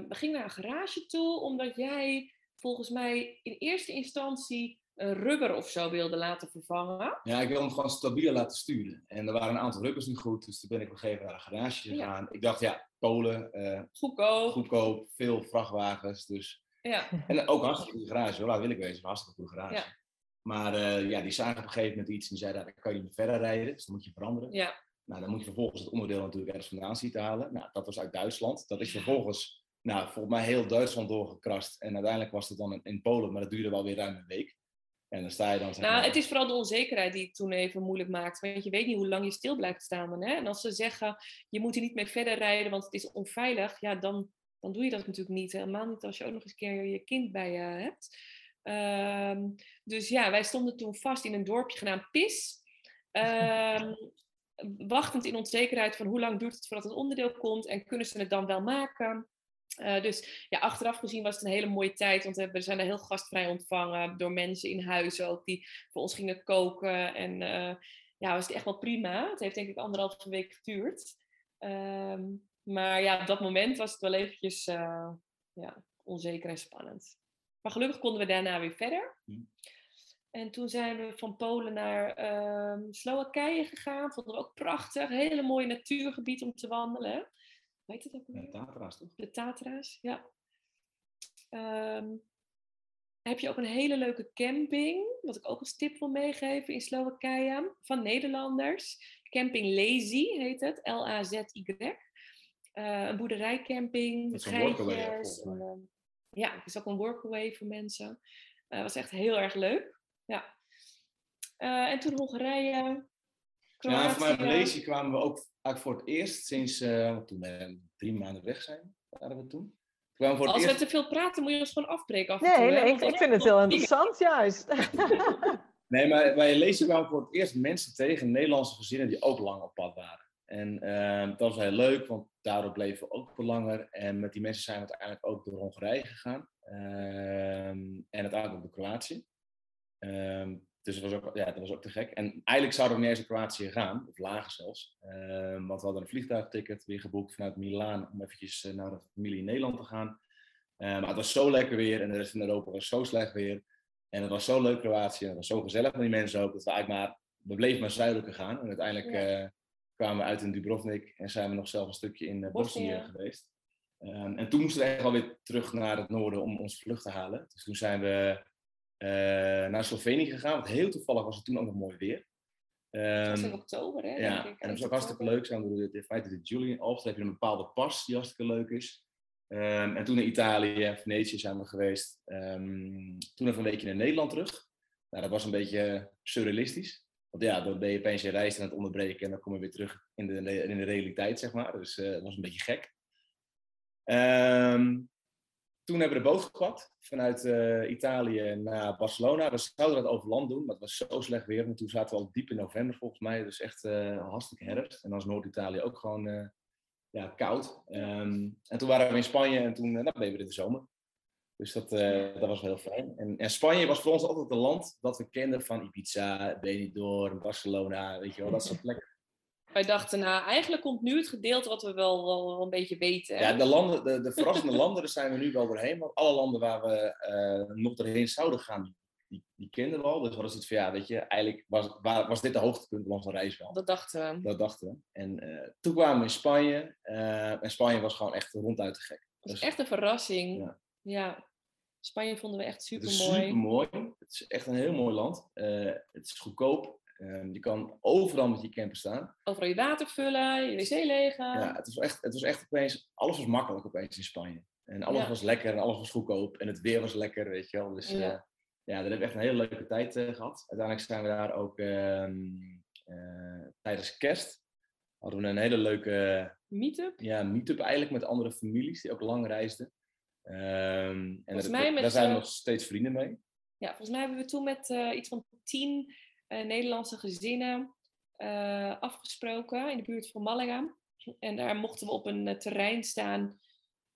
we gingen naar een garage toe, omdat jij volgens mij in eerste instantie een rubber of zo wilde laten vervangen. Ja, ik wilde hem gewoon stabieler laten sturen. En er waren een aantal rubbers niet goed, dus toen ben ik op een gegeven moment naar een garage gegaan. Ja. Ik dacht, ja, Polen. goedkoop. Goedkoop, veel vrachtwagens. Dus. Ja. En ook hartstikke goede garage, hoor. Laat wil ik wezen, een hartstikke goede garage. Ja. Maar uh, ja, die zagen op een gegeven moment iets en zeiden, dat kan je niet verder rijden, dus dan moet je veranderen. Ja. Nou, dan moet je vervolgens het onderdeel natuurlijk ergens vandaan zien te halen. Nou, dat was uit Duitsland. Dat is vervolgens, nou, volgens mij heel Duitsland doorgekrast. En uiteindelijk was het dan in, in Polen, maar dat duurde wel weer ruim een week. En dan sta je dan... Zeg nou, het is vooral de onzekerheid die het toen even moeilijk maakt. Want je weet niet hoe lang je stil blijft staan dan. Hè? En als ze zeggen, je moet er niet mee verder rijden, want het is onveilig. Ja, dan, dan doe je dat natuurlijk niet. Helemaal niet als je ook nog eens een keer je kind bij je hebt. Um, dus ja, wij stonden toen vast in een dorpje genaamd Pis. Um, wachtend in onzekerheid van hoe lang duurt het voordat het onderdeel komt en kunnen ze het dan wel maken. Uh, dus ja, achteraf gezien was het een hele mooie tijd, want we zijn er heel gastvrij ontvangen door mensen in huis ook die voor ons gingen koken. En uh, ja, was het echt wel prima. Het heeft denk ik anderhalve week geduurd. Um, maar ja, op dat moment was het wel eventjes uh, ja, onzeker en spannend. Maar gelukkig konden we daarna weer verder. Hm. En toen zijn we van Polen naar um, Slowakije gegaan. Vonden we ook prachtig. Hele mooie natuurgebied om te wandelen. Weet het ook? De Tatra's, toch? De Tatra's, ja. Um, heb je ook een hele leuke camping, wat ik ook als tip wil meegeven in Slowakije, van Nederlanders. Camping Lazy heet het, L-A-Z-Y. Uh, een boerderijcamping, met geitjes. Ja, het is ook een workaway voor mensen. Dat uh, was echt heel erg leuk. Ja. Uh, en toen Hongarije. Kroatië. Ja, voor mij Maleisië kwamen we ook eigenlijk voor het eerst sinds uh, toen we drie maanden weg zijn. Waren we toen. Voor Als we te veel praten, moet je ons gewoon afbreken. Af nee, toe, nee ik, ik vind het heel interessant juist. Nee, maar bij lezen ik voor het eerst mensen tegen, Nederlandse gezinnen, die ook lang op pad waren. En uh, dat was heel leuk, want daardoor bleven we ook langer. En met die mensen zijn we uiteindelijk ook door Hongarije gegaan. Ehm, en uiteindelijk ook door Kroatië. Um, dus dat was, ook, ja, dat was ook te gek. En eigenlijk zouden we niet eens naar Kroatië gaan, of lager zelfs. want we hadden een vliegtuigticket weer geboekt vanuit Milaan om eventjes eh, naar de familie in Nederland te gaan. maar het was zo lekker weer en de rest van Europa was zo slecht weer. En het was zo leuk Kroatië, en het was zo gezellig met die mensen ook, dat we eigenlijk maar, we bleven maar zuidelijker gaan. En uiteindelijk eh, kwamen we uit in Dubrovnik en zijn we nog zelf een stukje in uh, Bosnië geweest. Um, en toen moesten we echt wel weer terug naar het noorden om onze vlucht te halen. Dus toen zijn we uh, naar Slovenië gegaan, want heel toevallig was het toen ook nog mooi weer. Um, dat was in oktober, hè? Ja, en dat was ook hartstikke leuk. Zijn we in feite de Julian Alps, heb je een bepaalde pas die hartstikke leuk is. Um, en toen in Italië, Venetië zijn we geweest. Toen even een weekje naar Nederland terug. Nou, dat was een beetje surrealistisch. Ja, dan ben je opeens je reis aan het onderbreken en dan kom je weer terug in de, in de realiteit, zeg maar. Dus uh, dat was een beetje gek. Um, toen hebben we de boot gepakt vanuit uh, Italië naar Barcelona. We zouden dat over land doen, maar het was zo slecht weer. En toen zaten we al diep in november volgens mij, dus echt uh, hartstikke herfst. En dan is Noord-Italië ook gewoon ja, koud. Um, en toen waren we in Spanje en toen nou, bleven we in de zomer. Dus dat, uh, dat was wel heel fijn. En, en, Spanje was voor ons altijd een land dat we kenden van Ibiza, Benidorm, Barcelona, weet je wel, dat soort plekken. Wij dachten, nou, eigenlijk komt nu het gedeelte wat we wel, wel, wel een beetje weten. Ja, de, landen, de, de verrassende landen, daar zijn we nu wel doorheen. Want alle landen waar we uh, nog doorheen zouden gaan, die, die kenden we al. Dus hadden zoiets van, ja, weet je, eigenlijk was, was dit de hoogtepunt van onze reis wel. Dat dachten we. Dat dachten we. En uh, toen kwamen we in Spanje. En Spanje was gewoon echt ronduit te gek. Dat was dus, echt een verrassing. Ja. Ja. Spanje vonden we echt super mooi. Super mooi. Het is echt een heel mooi land. Uh, het is goedkoop. Um, je kan overal met je camper staan. Overal je water vullen, je wc legen. Ja, het was echt, het was echt opeens, alles was makkelijk opeens in Spanje. En alles ja. was lekker en alles was goedkoop. En het weer was lekker, weet je wel. Dus ja ja, daar hebben we echt een hele leuke tijd uh, gehad. Uiteindelijk zijn we daar ook uh, tijdens kerst. Hadden we een hele leuke... Meetup? Ja, meetup eigenlijk met andere families die ook lang reisden. Um, en dat, mij met, daar zijn we nog steeds vrienden mee. Ja, volgens mij hebben we toen met iets van tien Nederlandse gezinnen afgesproken in de buurt van Malaga. En daar mochten we op een terrein staan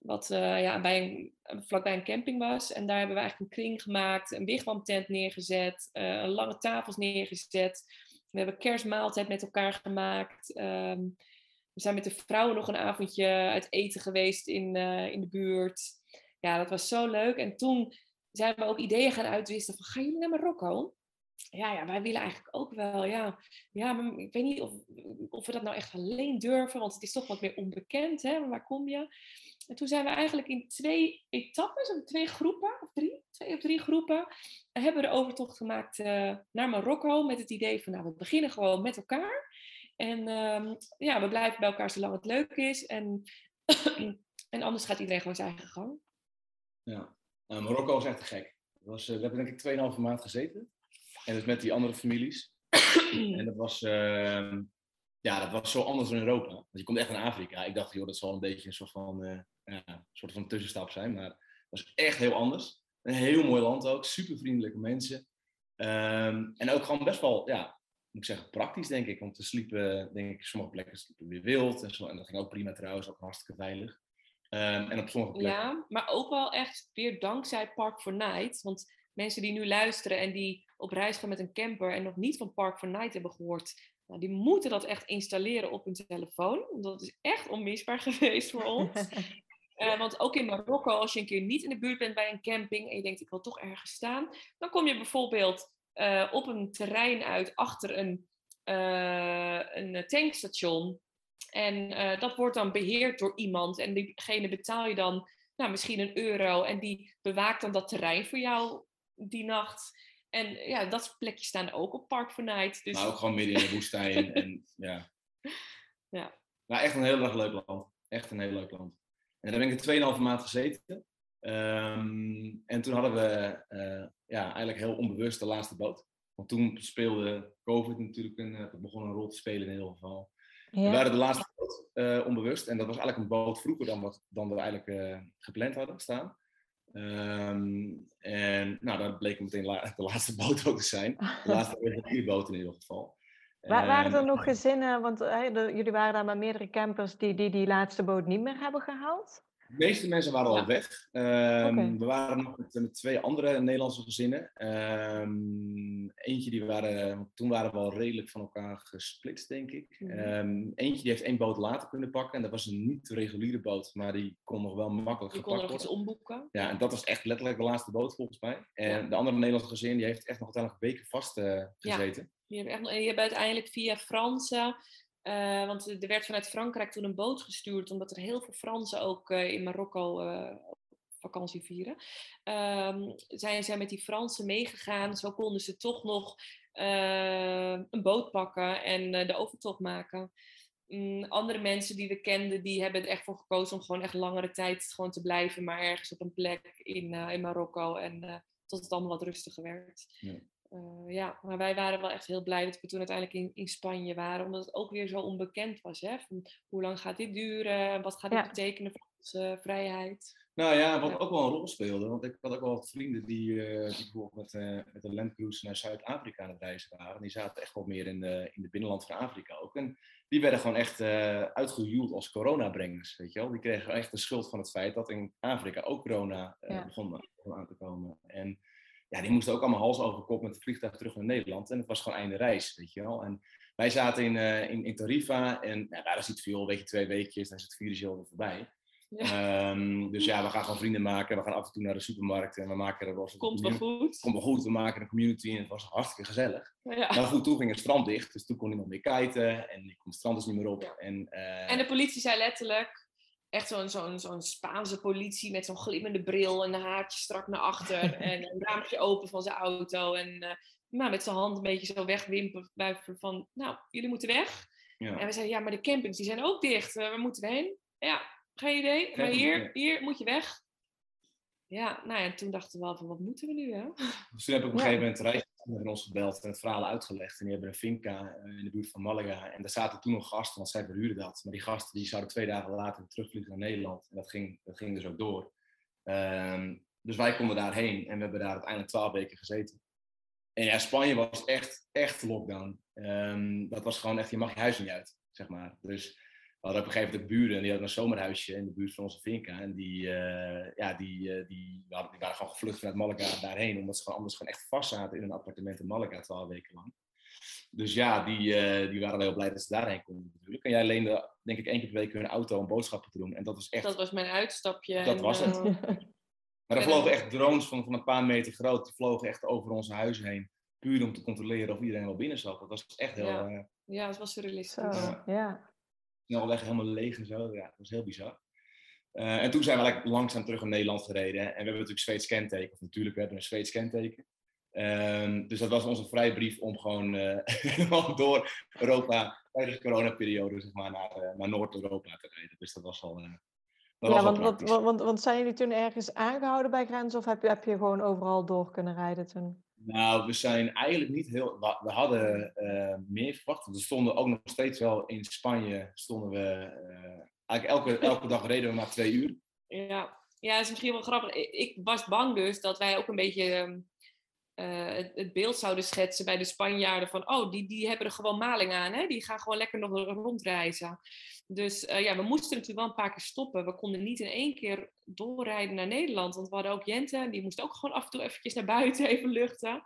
wat uh, ja, bij een, vlakbij een camping was. En daar hebben we eigenlijk een kring gemaakt, een wigwamtent neergezet, uh, lange tafels neergezet. We hebben kerstmaaltijd met elkaar gemaakt. Um, we zijn met de vrouwen nog een avondje uit eten geweest in, uh, in de buurt. Ja, dat was zo leuk. En toen zijn we ook ideeën gaan uitwisselen van, gaan jullie naar Marokko? Ja, ja, wij willen eigenlijk ook wel, ja. Ja, maar ik weet niet of, of we dat nou echt alleen durven, want het is toch wat meer onbekend, hè. Waar kom je? En toen zijn we eigenlijk in twee etappes, of twee groepen, of drie, twee of drie groepen, hebben we de overtocht gemaakt uh, naar Marokko met het idee van, nou, we beginnen gewoon met elkaar. En um, ja, we blijven bij elkaar zolang het leuk is. En, en anders gaat iedereen gewoon zijn eigen gang. Ja, nou, Marokko was echt te gek. Was, uh, we hebben denk ik 2,5 maand gezeten. En dus met die andere families. en dat was, uh, ja, dat was zo anders dan Europa. Want je komt echt in Afrika. Ik dacht, joh, dat zal een beetje een soort van, uh, ja, een soort van tussenstap zijn. Maar het was echt heel anders. Een heel mooi land ook. Super vriendelijke mensen. Um, en ook gewoon best wel, ja, moet ik zeggen, praktisch denk ik. Want we sliepen, denk ik, sommige plekken sliepen weer wild. En, zo, en dat ging ook prima trouwens, ook hartstikke veilig. Um, en op sommige plekken... Ja, maar ook wel echt weer dankzij Park for Night. Want mensen die nu luisteren en die op reis gaan met een camper en nog niet van Park for Night hebben gehoord, nou, die moeten dat echt installeren op hun telefoon. Dat is echt onmisbaar geweest voor ons. uh, want ook in Marokko, als je een keer niet in de buurt bent bij een camping en je denkt ik wil toch ergens staan, dan kom je bijvoorbeeld uh, op een terrein uit achter een, uh, een tankstation. En dat wordt dan beheerd door iemand en diegene betaal je dan nou, misschien een euro en die bewaakt dan dat terrein voor jou die nacht. En ja, dat soort plekjes staan ook op Park for Night. Dus... Maar ook gewoon midden in de woestijn. en, ja. ja. Maar echt een heel erg leuk land. Echt een heel leuk land. En daar ben ik 2,5 maand gezeten. Um, en toen hadden we uh, ja, eigenlijk heel onbewust de laatste boot. Want toen speelde COVID natuurlijk een, uh, begon een rol te spelen in heel geval. Ja. We waren de laatste boot uh, onbewust. En dat was eigenlijk een boot vroeger dan, wat, dan we eigenlijk gepland hadden staan. Ehm, en nou, dat bleek meteen de laatste boot ook te zijn. De laatste reguliere in ieder geval. Waar, waren er nog gezinnen, want jullie waren daar maar meerdere campers die, die die laatste boot niet meer hebben gehaald? De meeste mensen waren al weg. Um, We waren nog met, twee andere Nederlandse gezinnen. Um, eentje die waren, toen waren we al redelijk van elkaar gesplitst, denk ik. Um, eentje die heeft één boot later kunnen pakken. En dat was een niet reguliere boot, maar die kon nog wel makkelijk die gepakt kon nog iets omboeken. Ja, en dat was echt letterlijk de laatste boot volgens mij. En de andere Nederlandse gezin die heeft echt nog uiteindelijk weken vast uh, gezeten. Ja. Die hebben, echt, die hebben uiteindelijk via Fransen uh, want er werd vanuit Frankrijk toen een boot gestuurd, omdat er heel veel Fransen ook uh, in Marokko uh, vakantie vieren. Um, zijn zij met die Fransen meegegaan, zo konden ze toch nog een boot pakken en de overtocht maken. Um, andere mensen die we kenden, die hebben er echt voor gekozen om gewoon echt langere tijd gewoon te blijven, maar ergens op een plek in, in Marokko en tot het allemaal wat rustiger werd. Ja. Uh, ja, maar wij waren wel echt heel blij dat we toen uiteindelijk in, in Spanje waren, omdat het ook weer zo onbekend was. Hè? Van hoe lang gaat dit duren? Wat gaat dit betekenen voor onze vrijheid? Nou ja, wat ook wel een rol speelde, want ik had ook wel wat vrienden die, uh, die bijvoorbeeld met, uh, met een landcruise naar Zuid-Afrika aan het reizen waren. Die zaten echt wel meer in de, in de binnenland van Afrika ook. En die werden gewoon echt uh, uitgehuwd als coronabrengers, weet je wel. Die kregen echt de schuld van het feit dat in Afrika ook corona ja. begon, begon aan te komen. En ja, die moesten ook allemaal hals over kop met het vliegtuig terug naar Nederland. En het was gewoon einde reis, weet je wel. En wij zaten in, uh, in, in Tarifa en ja, daar is iets veel, weet je, twee weekjes, dan is het virus heel voorbij. Ja. Um, dus ja, we gaan gewoon vrienden maken. We gaan af en toe naar de supermarkt en we maken er was Komt wel goed. Komt wel goed. We maken een community en het was hartstikke gezellig. Ja. Maar goed, toen ging het strand dicht, dus toen kon niemand meer kiten en ik kon het strand dus niet meer op. En, uh... en de politie zei letterlijk, echt zo'n zo'n zo'n Spaanse politie met zo'n glimmende bril en een haartje strak naar achter en een raampje open van zijn auto en uh, nou, met zijn hand een beetje zo wegwimpen van, nou, jullie moeten weg. Ja. En we zeiden, ja, maar de campings die zijn ook dicht, uh, waar moeten we heen? Ja, geen idee, maar hier, hier moet je weg. Ja, nou ja, en toen dachten we wel van, wat moeten we nu, hè? Dus toen heb ik op een gegeven moment reis hebben ons gebeld en het verhaal uitgelegd. En die hebben een finca uh, in de buurt van Malaga. En daar zaten toen nog gasten, want zij verhuurden dat. Maar die gasten die zouden twee dagen later terugvliegen naar Nederland. En dat ging, dat ging dus ook door. Um, dus wij konden daarheen en we hebben daar uiteindelijk twaalf weken gezeten. En ja, Spanje was echt, echt lockdown. Um, dat was gewoon echt, je mag je huis niet uit, zeg maar. Dus we hadden op een gegeven moment buren en die hadden een zomerhuisje in de buurt van onze finca. En die, uh, ja, die, uh, die, die, waren gewoon gevlucht vanuit Malaga daarheen, omdat ze gewoon anders gewoon echt vast zaten in een appartement in Malaga twaalf weken lang. Dus ja, die, uh, die waren heel blij dat ze daarheen konden natuurlijk. En jij leende denk ik één keer per week hun auto om boodschappen te doen. En dat was echt... Dat was mijn uitstapje. Dat was het. maar er vlogen echt drones van, van een paar meter groot. Die vlogen echt over onze huizen heen. Puur om te controleren of iedereen wel binnen zat. Dat was echt heel... Ja, ja dat was surrealistisch. Ja. Ja snelweg helemaal leeg en zo. Ja, dat was heel bizar. Uh, en toen zijn we eigenlijk langzaam terug naar Nederland gereden. En we hebben natuurlijk Zweeds kenteken. Of natuurlijk, we hebben een Zweeds kenteken. Uh, dus dat was onze vrijbrief om gewoon uh, door Europa tijdens de coronaperiode zeg maar, naar, uh, naar Noord-Europa te rijden. Dus dat was al. Dat ja, was want, want, want, want, zijn jullie toen ergens aangehouden bij grens of heb je, heb je gewoon overal door kunnen rijden toen? Nou, we zijn eigenlijk niet heel. We hadden uh, meer verwacht. We stonden ook nog steeds wel in Spanje. Stonden we. Uh, eigenlijk elke, elke dag reden we maar twee uur. Ja, ja, dat is misschien wel grappig. Ik was bang dus dat wij ook een beetje uh, het, het, beeld zouden schetsen bij de Spanjaarden van, oh, die, die hebben er gewoon maling aan, hè? die gaan gewoon lekker nog rondreizen. Dus uh, ja, we moesten natuurlijk wel een paar keer stoppen. We konden niet in één keer doorrijden naar Nederland, want we hadden ook Jente, die moest ook gewoon af en toe eventjes naar buiten even luchten.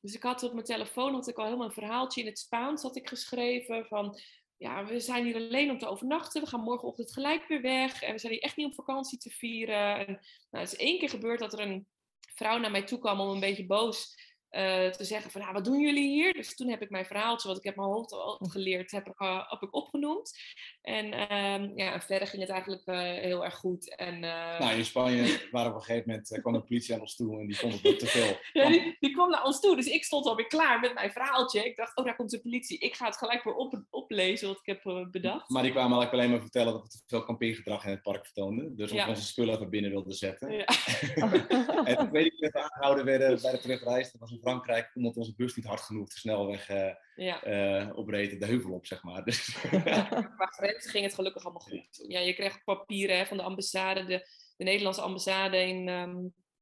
Dus ik had op mijn telefoon had ik al helemaal een verhaaltje in het Spaans had ik geschreven van, ja, we zijn hier alleen om te overnachten. We gaan morgenochtend gelijk weer weg. En we zijn hier echt niet om vakantie te vieren. En nou, het is één keer gebeurd dat er een vrouw naar mij toe kwam om een beetje boos uh, te zeggen van, nou, wat doen jullie hier? Dus toen heb ik mijn verhaaltje, wat ik heb mijn hoofd al geleerd, heb ik, uh, heb ik opgenoemd. En um, ja, verder ging het eigenlijk uh, heel erg goed. En, nou, in Spanje waren op een gegeven moment, kwam de politie aan ons toe en die vond het te veel. ja, die, die, kwam naar ons toe, dus ik stond alweer klaar met mijn verhaaltje. Ik dacht, oh, daar komt de politie. Ik ga het gelijk weer op, oplezen wat ik heb bedacht. Maar die kwamen eigenlijk alleen maar vertellen dat we te veel kampeergedrag in het park vertoonden. Dus we ja. onze spullen even binnen wilden zetten. Ja. en toen weet ik dat we aangehouden werden bij de terugreis. Dat was in Frankrijk, omdat onze bus niet hard genoeg de snelweg uh, ja. uh, opreed, de heuvel op, zeg maar. Dus, Qua grens ging het gelukkig allemaal goed. Ja, je kreeg papieren hè, van de ambassade. De, de Nederlandse ambassade in, ehm,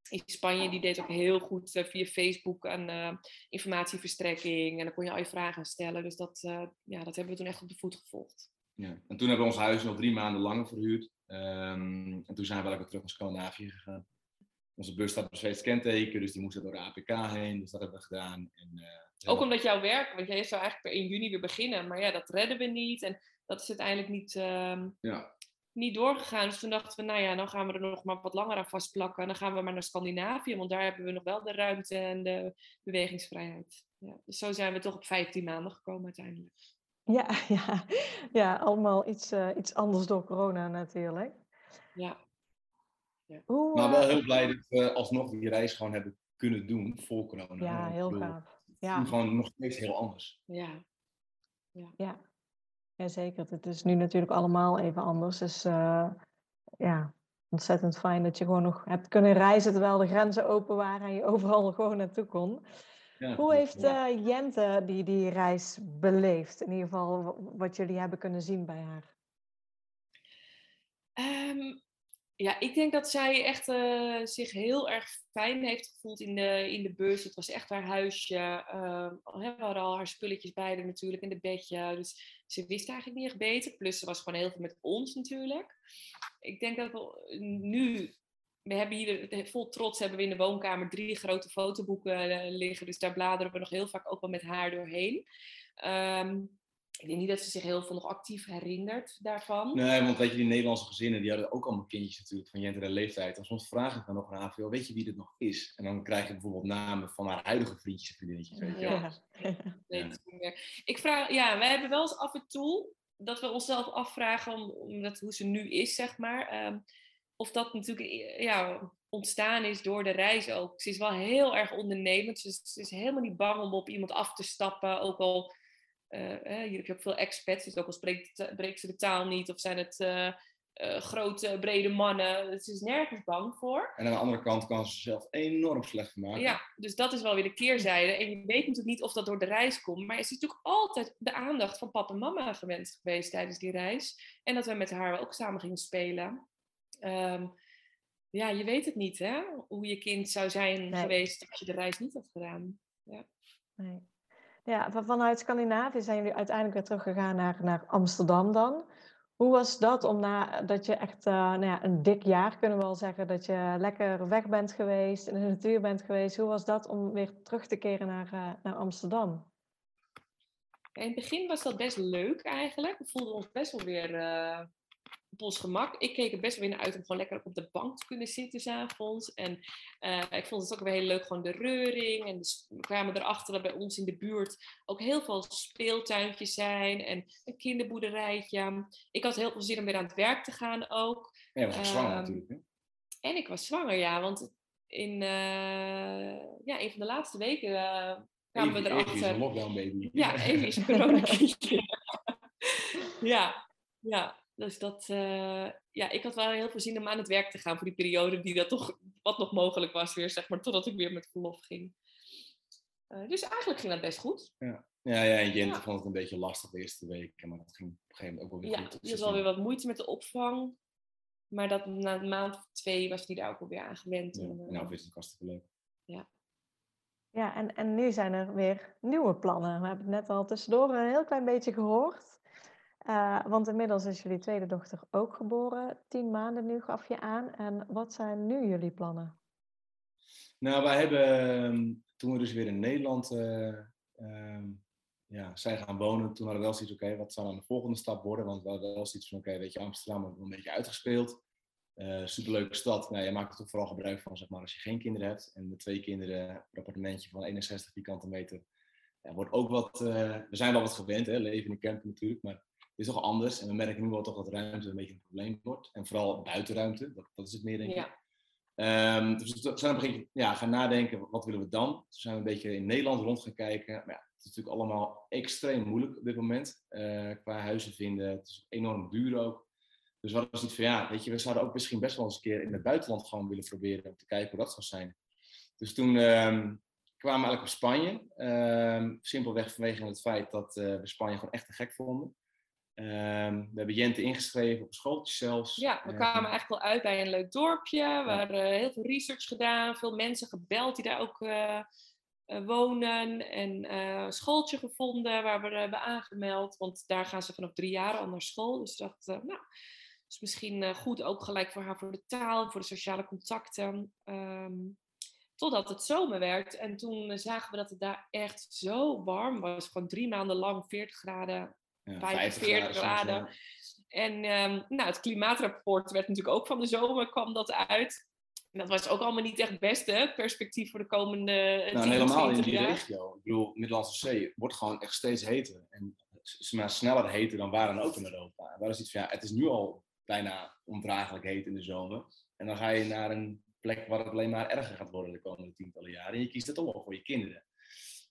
in Spanje, die deed ook heel goed via Facebook aan informatieverstrekking. En dan kon je al je vragen stellen. Dus dat, ja, dat hebben we toen echt op de voet gevolgd. Ja. En toen hebben we ons huis nog drie maanden langer verhuurd. Ehm, en toen zijn we lekker terug naar Scandinavië gegaan. Onze bus staat nog steeds kenteken, dus die moest door de APK heen. Dus dat hebben we gedaan. En, uh, ook omdat jouw werk, want jij zou eigenlijk per 1 juni weer beginnen. Maar ja, dat redden we niet. En dat is uiteindelijk niet, uh, ja. niet doorgegaan. Dus toen dachten we, nou ja, dan gaan we er nog maar wat langer aan vastplakken. En dan gaan we maar naar Scandinavië, want daar hebben we nog wel de ruimte en de bewegingsvrijheid. Ja, dus zo zijn we toch op 15 maanden gekomen uiteindelijk. Ja, ja, ja allemaal iets, uh, iets anders door corona natuurlijk. Ja. Ja. Hoe, maar wel heel blij dat we alsnog die reis gewoon hebben kunnen doen voor corona. Ja, heel gaaf. Ja. Gewoon nog steeds heel anders. Ja. Ja. ja. ja, zeker. Het is nu natuurlijk allemaal even anders. Dus uh, ja, ontzettend fijn dat je gewoon nog hebt kunnen reizen terwijl de grenzen open waren en je overal gewoon naartoe kon. Hoe heeft uh, Jente die, die reis beleefd? In ieder geval wat jullie hebben kunnen zien bij haar. Um, ja, ik denk dat zij echt uh, zich heel erg fijn heeft gevoeld in de, in de bus. Het was echt haar huisje. Uh, we hadden al haar spulletjes bij haar natuurlijk in de bedje. Dus ze wist eigenlijk niet echt beter. Plus ze was gewoon heel veel met ons natuurlijk. Ik denk dat we nu we hebben hier vol trots hebben we in de woonkamer drie grote fotoboeken eh, liggen. Dus daar bladeren we nog heel vaak ook wel met haar doorheen. Um, ik denk niet dat ze zich heel veel nog actief herinnert daarvan. Nee, want weet je, die Nederlandse gezinnen, die hadden ook allemaal kindjes natuurlijk van Jente leeftijd. En soms vraag ik dan nog aan veel, weet je wie dit nog is? En dan krijg je bijvoorbeeld namen van haar huidige vriendjes en vriendinnetjes, weet je ja. ja. Ik vraag, ja, wij hebben wel eens af en toe dat we onszelf afvragen, omdat hoe ze nu is, zeg maar. Um, of dat natuurlijk ja, ontstaan is door de reis ook. Ze is wel heel erg ondernemend. Ze is, ze is helemaal niet bang om op iemand af te stappen. Ook al, uh, hier heb je ook veel expats, dus ook al spreekt, spreekt ze de taal niet. Of zijn het uh, grote, brede mannen. Ze is nergens bang voor. En aan de andere kant kan ze zichzelf enorm slecht maken. Ja, dus dat is wel weer de keerzijde. En je weet natuurlijk niet of dat door de reis komt. Maar het is natuurlijk altijd de aandacht van papa en mama gewend geweest tijdens die reis. En dat we met haar ook samen gingen spelen. Um, ja, je weet het niet, hè? Hoe je kind zou zijn geweest als je de reis niet had gedaan. Ja. Nee. Ja, vanuit Scandinavië zijn jullie uiteindelijk weer teruggegaan naar, naar Amsterdam dan. Hoe was dat om na dat je echt uh, nou ja, een dik jaar kunnen we wel zeggen dat je lekker weg bent geweest, in de natuur bent geweest. Hoe was dat om weer terug te keren naar, uh, naar Amsterdam? In het begin was dat best leuk eigenlijk. We voelden ons best wel weer uh, op ons gemak. Ik keek er best wel naar uit om gewoon lekker op de bank te kunnen zitten s'avonds. En uh, ik vond het ook weer heel leuk, gewoon de reuring. En dus we kwamen erachter dat bij ons in de buurt ook heel veel speeltuintjes zijn. En een kinderboerderijtje. Ik had heel veel zin om weer aan het werk te gaan ook. Ja, je was uh, zwanger natuurlijk. Hè? En ik was zwanger, ja. Want in uh, ja, een van de laatste weken kwamen we erachter. Is een lockdown baby. Ja, even is corona Ja, ja. Dus dat, uh, ja, ik had wel heel veel zin om aan het werk te gaan voor die periode die dat toch wat nog mogelijk was weer, zeg maar, totdat ik weer met verlof ging. Uh, dus eigenlijk ging dat best goed. Ja, ja, ja en Jente ja. vond het een beetje lastig de eerste week, maar dat ging op een gegeven moment ook wel weer ja, goed. Ja, je had wel weer wat moeite met de opvang, maar dat na een maand of twee was die daar ook alweer aan gewend. Ja, en, uh, nou, is het hartstikke leuk. Ja. Ja, en, en nu zijn er weer nieuwe plannen. We hebben het net al tussendoor een heel klein beetje gehoord. Uh, want inmiddels is jullie tweede dochter ook geboren. Tien maanden nu gaf je aan. En wat zijn nu jullie plannen? Nou, wij hebben ehm, toen we dus weer in Nederland uh, uh, ja, zijn gaan wonen, toen hadden we wel zoiets, oké, wat zou dan de volgende stap worden? Want we hadden wel zoiets van, oké, weet je, Amsterdam is een beetje uitgespeeld. Uh, superleuke stad. Nou, je maakt er toch vooral gebruik van, zeg maar, als je geen kinderen hebt. En de twee kinderen, een appartementje van 61 vierkante meter. Ja, wordt ook wat, we zijn wel wat gewend, hè, leven in een camper natuurlijk, maar is toch anders. En we merken nu wel toch dat ruimte een beetje een probleem wordt. En vooral buitenruimte, dat, dat is het meer, denk ik. Ja. Um, dus we zijn op een gegeven ja, gaan nadenken, wat willen we dan? Toen zijn we een beetje in Nederland rond gaan kijken. Maar ja, het is natuurlijk allemaal extreem moeilijk op dit moment. Uh, qua huizen vinden. Het is enorm duur ook. Dus we hadden zoiets van, ja, weet je, we zouden ook misschien best wel eens een keer in het buitenland gewoon willen proberen. Om te kijken hoe dat zou zijn. Dus toen um, kwamen we eigenlijk op Spanje. Um, simpelweg vanwege het feit dat uh, we Spanje gewoon echt te gek vonden. Ehm, we hebben Jente ingeschreven op een schooltje zelfs. Ja, we kwamen eigenlijk wel uit bij een leuk dorpje. We hadden heel veel research gedaan, veel mensen gebeld die daar ook wonen. En een schooltje gevonden waar we hebben aangemeld. Want daar gaan ze vanaf drie jaar al naar school. Dus dat nou, is misschien goed ook gelijk voor haar voor de taal, voor de sociale contacten. Um, Totdat het zomer werd. En toen zagen we dat het daar echt zo warm was. Gewoon drie maanden lang 40 graden, ja, 45 graden. En um, nou, het klimaatrapport werd natuurlijk ook van de zomer, kwam dat uit. En dat was ook allemaal niet echt het beste perspectief voor de komende nou, helemaal in die regio. Ik bedoel, Middellandse Zee wordt gewoon echt steeds heter. En maar sneller heter dan waar dan ook in Europa. En daar is iets van, ja, het is nu al bijna ondraaglijk heet in de zomer. En dan ga je naar een plek waar het alleen maar erger gaat worden de komende tientallen jaren. En je kiest het toch wel voor je kinderen.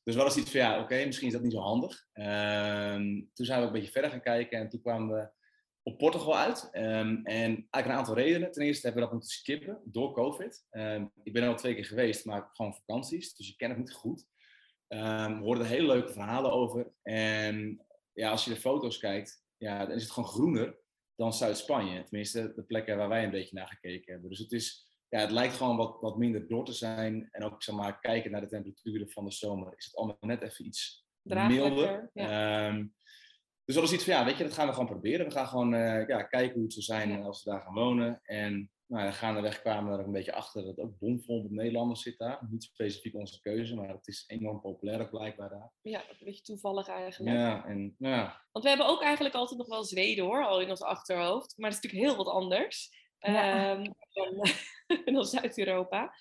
Dus wat is iets van, ja, oké, misschien is dat niet zo handig. Ehm, toen zijn we een beetje verder gaan kijken en toen kwamen we op Portugal uit. Um, en eigenlijk een aantal redenen. Ten eerste hebben we dat moeten skippen door COVID. Um, ik ben er al twee keer geweest, maar gewoon vakanties, dus ik ken het niet goed. we hoorden hele leuke verhalen over. En ja, als je de foto's kijkt, ja, dan is het gewoon groener dan Zuid-Spanje. Tenminste, de plekken waar wij een beetje naar gekeken hebben. Dus het is ja, het lijkt gewoon wat, wat minder door te zijn. En ook zeg maar, kijken naar de temperaturen van de zomer, is het allemaal net even iets milder. Ehm, dus dat is iets van, ja, weet je, dat gaan we gewoon proberen. We gaan gewoon uh, ja, kijken hoe het zou zijn als we daar gaan wonen. En nou, gaandeweg kwamen we er een beetje achter dat het ook bomvol met Nederlanders zit daar. Niet specifiek onze keuze, maar het is enorm populair blijkbaar daar. Ja, een beetje toevallig eigenlijk. Ja, en, nou ja. Want we hebben ook eigenlijk altijd nog wel Zweden hoor, al in ons achterhoofd. Maar het is natuurlijk heel wat anders. Ja. Um, dan, Zuid-Europa.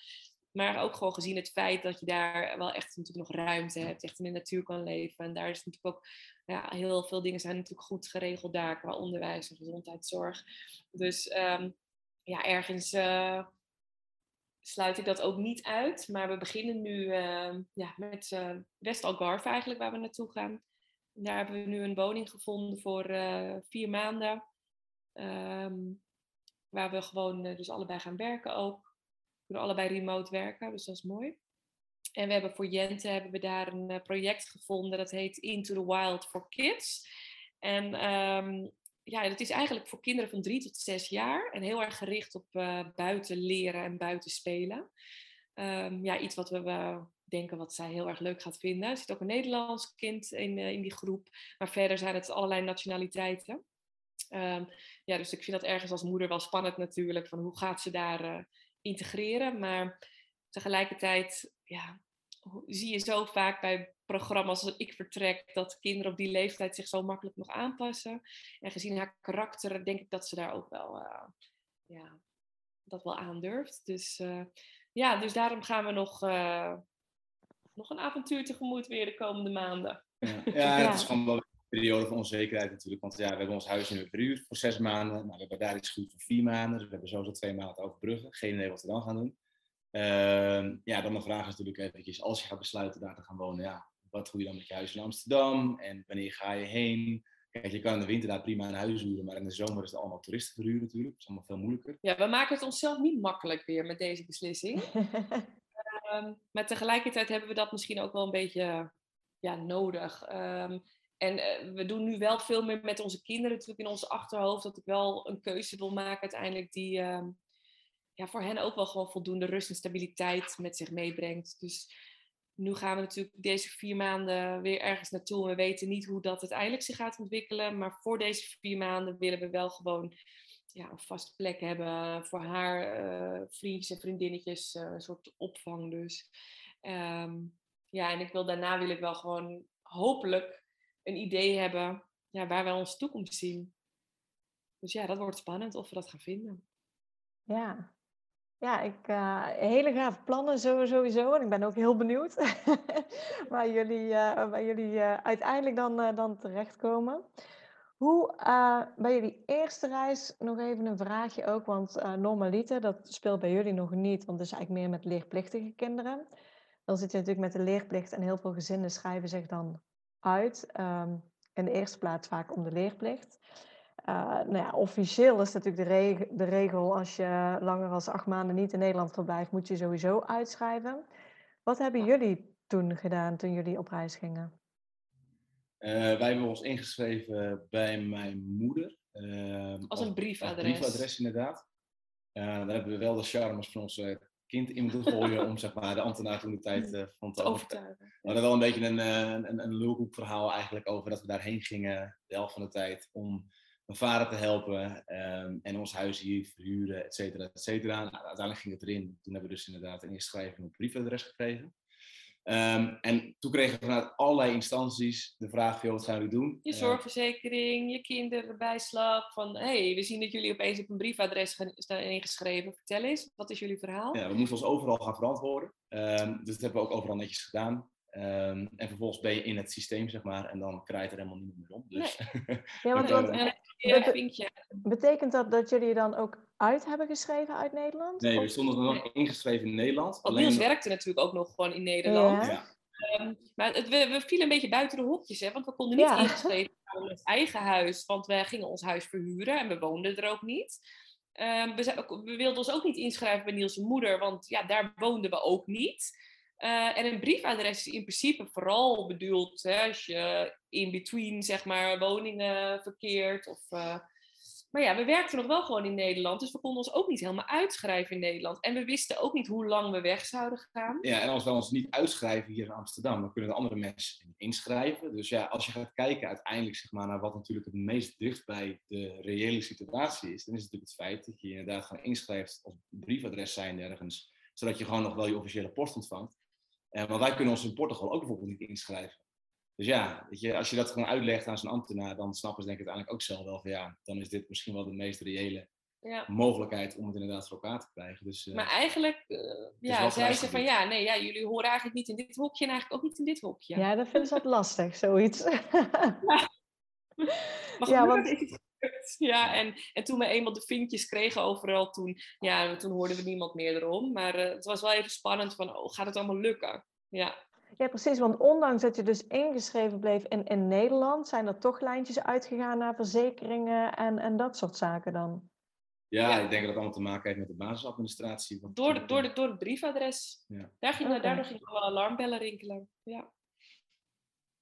Maar ook gewoon gezien het feit dat je daar wel echt natuurlijk nog ruimte hebt, echt in de natuur kan leven. En daar is natuurlijk ook ja, heel veel dingen zijn natuurlijk goed geregeld daar qua onderwijs en gezondheidszorg. Dus ehm, ja, ergens uh, sluit ik dat ook niet uit. Maar we beginnen nu uh, ja, met uh, West Algarve eigenlijk, waar we naartoe gaan. daar hebben we nu een woning gevonden voor eh, vier maanden. Um, Waar we gewoon eh, dus allebei gaan werken ook. We kunnen allebei remote werken, dus dat is mooi. En we hebben voor Jente hebben we daar een eh, project gevonden dat heet Into the Wild for Kids. En um, ja, dat is eigenlijk voor kinderen van drie tot zes jaar en heel erg gericht op uh, buiten leren en buiten spelen. Um, ja, iets wat we denken wat zij heel erg leuk gaat vinden. Er zit ook een Nederlands kind in, in die groep, maar verder zijn het allerlei nationaliteiten. Um, ja, dus ik vind dat ergens als moeder wel spannend natuurlijk, van hoe gaat ze daar uh, integreren. Maar tegelijkertijd ja, zie je zo vaak bij programma's als ik vertrek, dat kinderen op die leeftijd zich zo makkelijk nog aanpassen. En gezien haar karakter denk ik dat ze daar ook wel, uh, ja, dat wel aandurft. Dus uh, ja, dus daarom gaan we nog, nog een avontuur tegemoet weer de komende maanden. Ja, ja het is gewoon wel periode van onzekerheid natuurlijk. Want ja, we hebben ons huis nu verhuurd voor zes maanden. Nou, we hebben daar iets goed voor vier maanden. Dus we hebben sowieso twee maanden overbruggen. Geen idee wat we dan gaan doen. Uh, ja, dan de vraag is natuurlijk eventjes, als je gaat besluiten daar te gaan wonen, ja, wat doe je dan met je huis in Amsterdam? En wanneer ga je heen? Kijk, je kan in de winter daar prima een huis huren, maar in de zomer is het allemaal toeristen verhuren natuurlijk. Dat is allemaal veel moeilijker. Ja, we maken het onszelf niet makkelijk weer met deze beslissing. um, maar tegelijkertijd hebben we dat misschien ook wel een beetje ja, nodig. Um, en uh, we doen nu wel veel meer met onze kinderen natuurlijk in ons achterhoofd. Dat ik wel een keuze wil maken uiteindelijk die uh, ja, voor hen ook wel gewoon voldoende rust en stabiliteit met zich meebrengt. Dus nu gaan we natuurlijk deze vier maanden weer ergens naartoe. We weten niet hoe dat uiteindelijk zich gaat ontwikkelen. Maar voor deze vier maanden willen we wel gewoon ja, een vaste plek hebben voor haar uh, vriendjes en vriendinnetjes. een soort opvang dus. Um, ja, en ik wil daarna wil ik wel gewoon hopelijk een idee hebben ja, waar wij onze toekomst zien. Dus ja, dat wordt spannend of we dat gaan vinden. Ja, ja ik, uh, hele gave plannen sowieso. En ik ben ook heel benieuwd waar jullie, uh, waar jullie uh, uiteindelijk dan, dan terechtkomen. Hoe bij jullie eerste reis, nog even een vraagje ook, want normaliter, dat speelt bij jullie nog niet, want het is eigenlijk meer met leerplichtige kinderen. Dan zit je natuurlijk met de leerplicht en heel veel gezinnen schrijven zich dan uit. Um, in de eerste plaats vaak om de leerplicht. Uh, nou ja, officieel is natuurlijk de, reg de, regel, als je langer dan acht maanden niet in Nederland verblijft, moet je sowieso uitschrijven. Wat hebben jullie toen gedaan, toen jullie op reis gingen? wij hebben ons ingeschreven bij mijn moeder. Ehm, als, een briefadres. Als briefadres, inderdaad. daar hebben we wel de charmes van onze kind in moeten gooien om zeg maar, de ambtenaar toen de tijd uh, van te overtuigen. We hadden wel een beetje een, een, een lulkoekverhaal eigenlijk over dat we daarheen gingen de helft van de tijd om mijn vader te helpen um, en ons huis hier verhuren, et cetera, et cetera. Nou, uiteindelijk ging het erin. Toen hebben we dus inderdaad een inschrijving op briefadres gekregen. Um, en toen kregen we vanuit allerlei instanties de vraag: joh, wat gaan jullie doen? Je zorgverzekering, je kinderbijslag. Van hé, hey, we zien dat jullie opeens op een briefadres staan ingeschreven. Vertel eens, wat is jullie verhaal? Ja, we moesten ons overal gaan verantwoorden. Um, dus dat hebben we ook overal netjes gedaan. Um, en vervolgens ben je in het systeem, zeg maar, en dan krijg je er helemaal niet meer om. Dus. Nee. ja, want uh, betekent dat dat jullie dan ook uit hebben geschreven uit Nederland? Nee, we stonden er nog ingeschreven in Nederland. Want Niels werkte natuurlijk ook nog gewoon in Nederland. Ja. Um, maar het, we, we, vielen een beetje buiten de hokjes, hè, want we konden niet ja. ingeschreven in het eigen huis, want wij gingen ons huis verhuren en we woonden er ook niet. Um, we, we, wilden ons ook niet inschrijven bij Niels' moeder, want ja, daar woonden we ook niet. Uh, en een briefadres is in principe vooral bedoeld hè, als je in between zeg maar, woningen verkeert. Of, uh... Maar ja, we werkten nog wel gewoon in Nederland, dus we konden ons ook niet helemaal uitschrijven in Nederland. En we wisten ook niet hoe lang we weg zouden gaan. Ja, en als we ons niet uitschrijven hier in Amsterdam, dan kunnen de andere mensen inschrijven. Dus ja, als je gaat kijken uiteindelijk zeg maar, naar wat natuurlijk het meest dicht bij de reële situatie is, dan is het natuurlijk het feit dat je inderdaad gewoon inschrijft als briefadres zijn ergens, zodat je gewoon nog wel je officiële post ontvangt. Uh, want wij kunnen ons in Portugal ook bijvoorbeeld niet inschrijven. Dus ja, weet je, als je dat gewoon uitlegt aan zijn ambtenaar, dan snappen ze denk ik uiteindelijk ook zelf wel van ja, dan is dit misschien wel de meest reële ja. mogelijkheid om het inderdaad voor elkaar te krijgen. Dus, uh, maar eigenlijk uh, ja, zei ze van ja, nee, ja, jullie horen eigenlijk niet in dit hokje en eigenlijk ook niet in dit hokje. Ja, dat vinden ze wat lastig, zoiets. ja. Maar ja, want... Ja, en, en toen we eenmaal de vinkjes kregen overal, toen, ja, toen hoorden we niemand meer erom. Maar uh, het was wel even spannend van, oh, gaat het allemaal lukken? Ja. Ja, precies. Want ondanks dat je dus ingeschreven bleef in, in Nederland, zijn er toch lijntjes uitgegaan naar verzekeringen en, en dat soort zaken dan? Ja, ja, ik denk dat het allemaal te maken heeft met de basisadministratie. Door, de, door, de, door het briefadres. Ja. Daar ging, okay. Daardoor gingen alle alarmbellen rinkelen. Ja.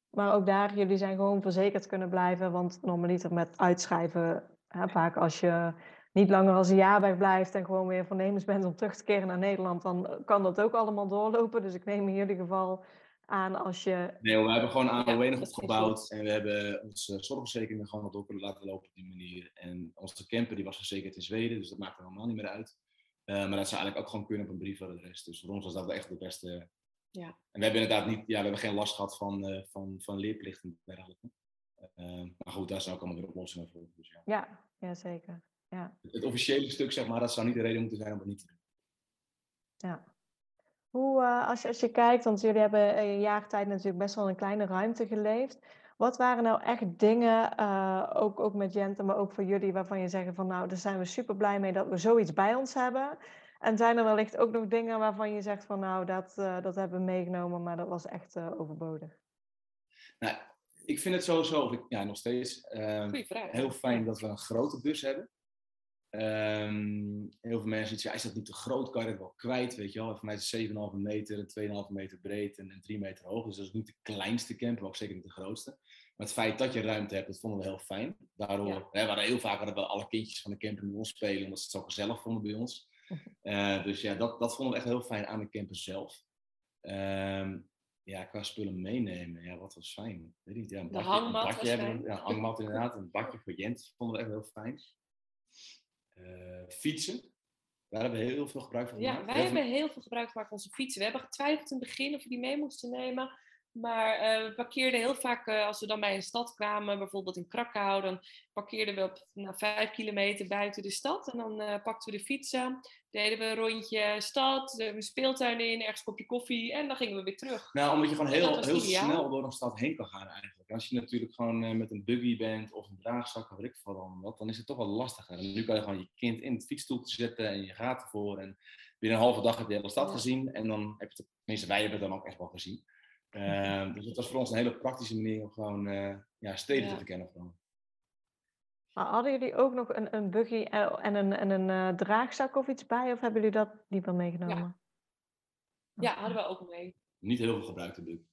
Maar ook daar, jullie zijn gewoon verzekerd kunnen blijven. Want normaliter met uitschrijven, hè, vaak als je niet langer als een jaar wegblijft en gewoon weer voornemens bent om terug te keren naar Nederland, dan kan dat ook allemaal doorlopen. Dus ik neem in jullie geval aan als je... Nee, we hebben gewoon AOW nog opgebouwd en we hebben onze zorgverzekeringen gewoon nog door kunnen laten lopen op die manier. En onze camper die was verzekerd in Zweden, dus dat maakt er helemaal niet meer uit. Uh, maar dat zou eigenlijk ook gewoon kunnen op een briefadres. Dus voor ons was dat echt de beste ja. En we hebben inderdaad niet, ja, we hebben geen last gehad van, uh, van, van leerplichten en dergelijke. Uh, maar goed, daar zou ook allemaal weer oplossingen voor. Dus ja. Ja, ja, zeker. Ja. Het officiële stuk, zeg maar, dat zou niet de reden moeten zijn om het niet te doen. Ja. Hoe, uh, als, je, als je kijkt, want jullie hebben een jaar tijd natuurlijk best wel een kleine ruimte geleefd. Wat waren nou echt dingen, uh, ook, ook met Jente, maar ook voor jullie, waarvan je zegt van nou, daar zijn we super blij mee dat we zoiets bij ons hebben. En zijn er wellicht ook nog dingen waarvan je zegt van nou, dat, uh, dat hebben we meegenomen, maar dat was echt uh, overbodig? Nou, ik vind het sowieso, ja, nog steeds uh, heel fijn dat we een grote bus hebben. Um, heel veel mensen zeggen, ja, is dat niet te groot? Kan je het wel kwijt? Weet je wel, voor mij is het 7,5 meter, 2,5 meter breed en, en 3 meter hoog. Dus dat is niet de kleinste camper, maar ook zeker niet de grootste. Maar het feit dat je ruimte hebt, dat vonden we heel fijn. Daardoor, ja. hè, we hadden heel vaak hadden we alle kindjes van de camper met ons spelen, omdat ze het zo gezellig vonden bij ons. Uh, dus ja, dat, dat vonden we echt heel fijn aan de camper zelf. Uh, ja, qua spullen meenemen, ja, wat was fijn. Weet niet, ja, een de bakje, hangmat een bakje hebben, ja, hangmat inderdaad, een bakje voor Jent vonden we echt heel fijn. Uh, fietsen, daar hebben we heel veel gebruik van gemaakt. Ja, wij hebben heel veel gebruik gemaakt van onze fietsen. We hebben getwijfeld in het begin of we die mee moesten nemen. Maar uh, we parkeerden heel vaak, uh, als we dan bij een stad kwamen, bijvoorbeeld in Krakau, dan parkeerden we op nou, vijf kilometer buiten de stad. En dan uh, pakten we de fietsen, deden we een rondje stad, een speeltuin in, ergens een kopje koffie en dan gingen we weer terug. Nou, omdat je gewoon heel, heel snel door een stad heen kan gaan eigenlijk. Als je natuurlijk gewoon met een buggy bent of een draagzak of weet ik veel dan wat, dan is het toch wel lastiger. En nu kan je gewoon je kind in het fietsstoeltje zetten en je gaat ervoor. En binnen een halve dag heb je de hele stad gezien en dan heb je het, tenminste wij hebben het dan ook echt wel gezien. Uh, dus het was voor ons een hele praktische manier om gewoon uh, ja, steden ja. te verkennen. Gewoon. Maar hadden jullie ook nog een, een buggy en een, en een uh, draagzak of iets bij? Of hebben jullie dat niet wel meegenomen? Ja. ja, hadden we ook mee. Niet heel veel gebruikte buggy.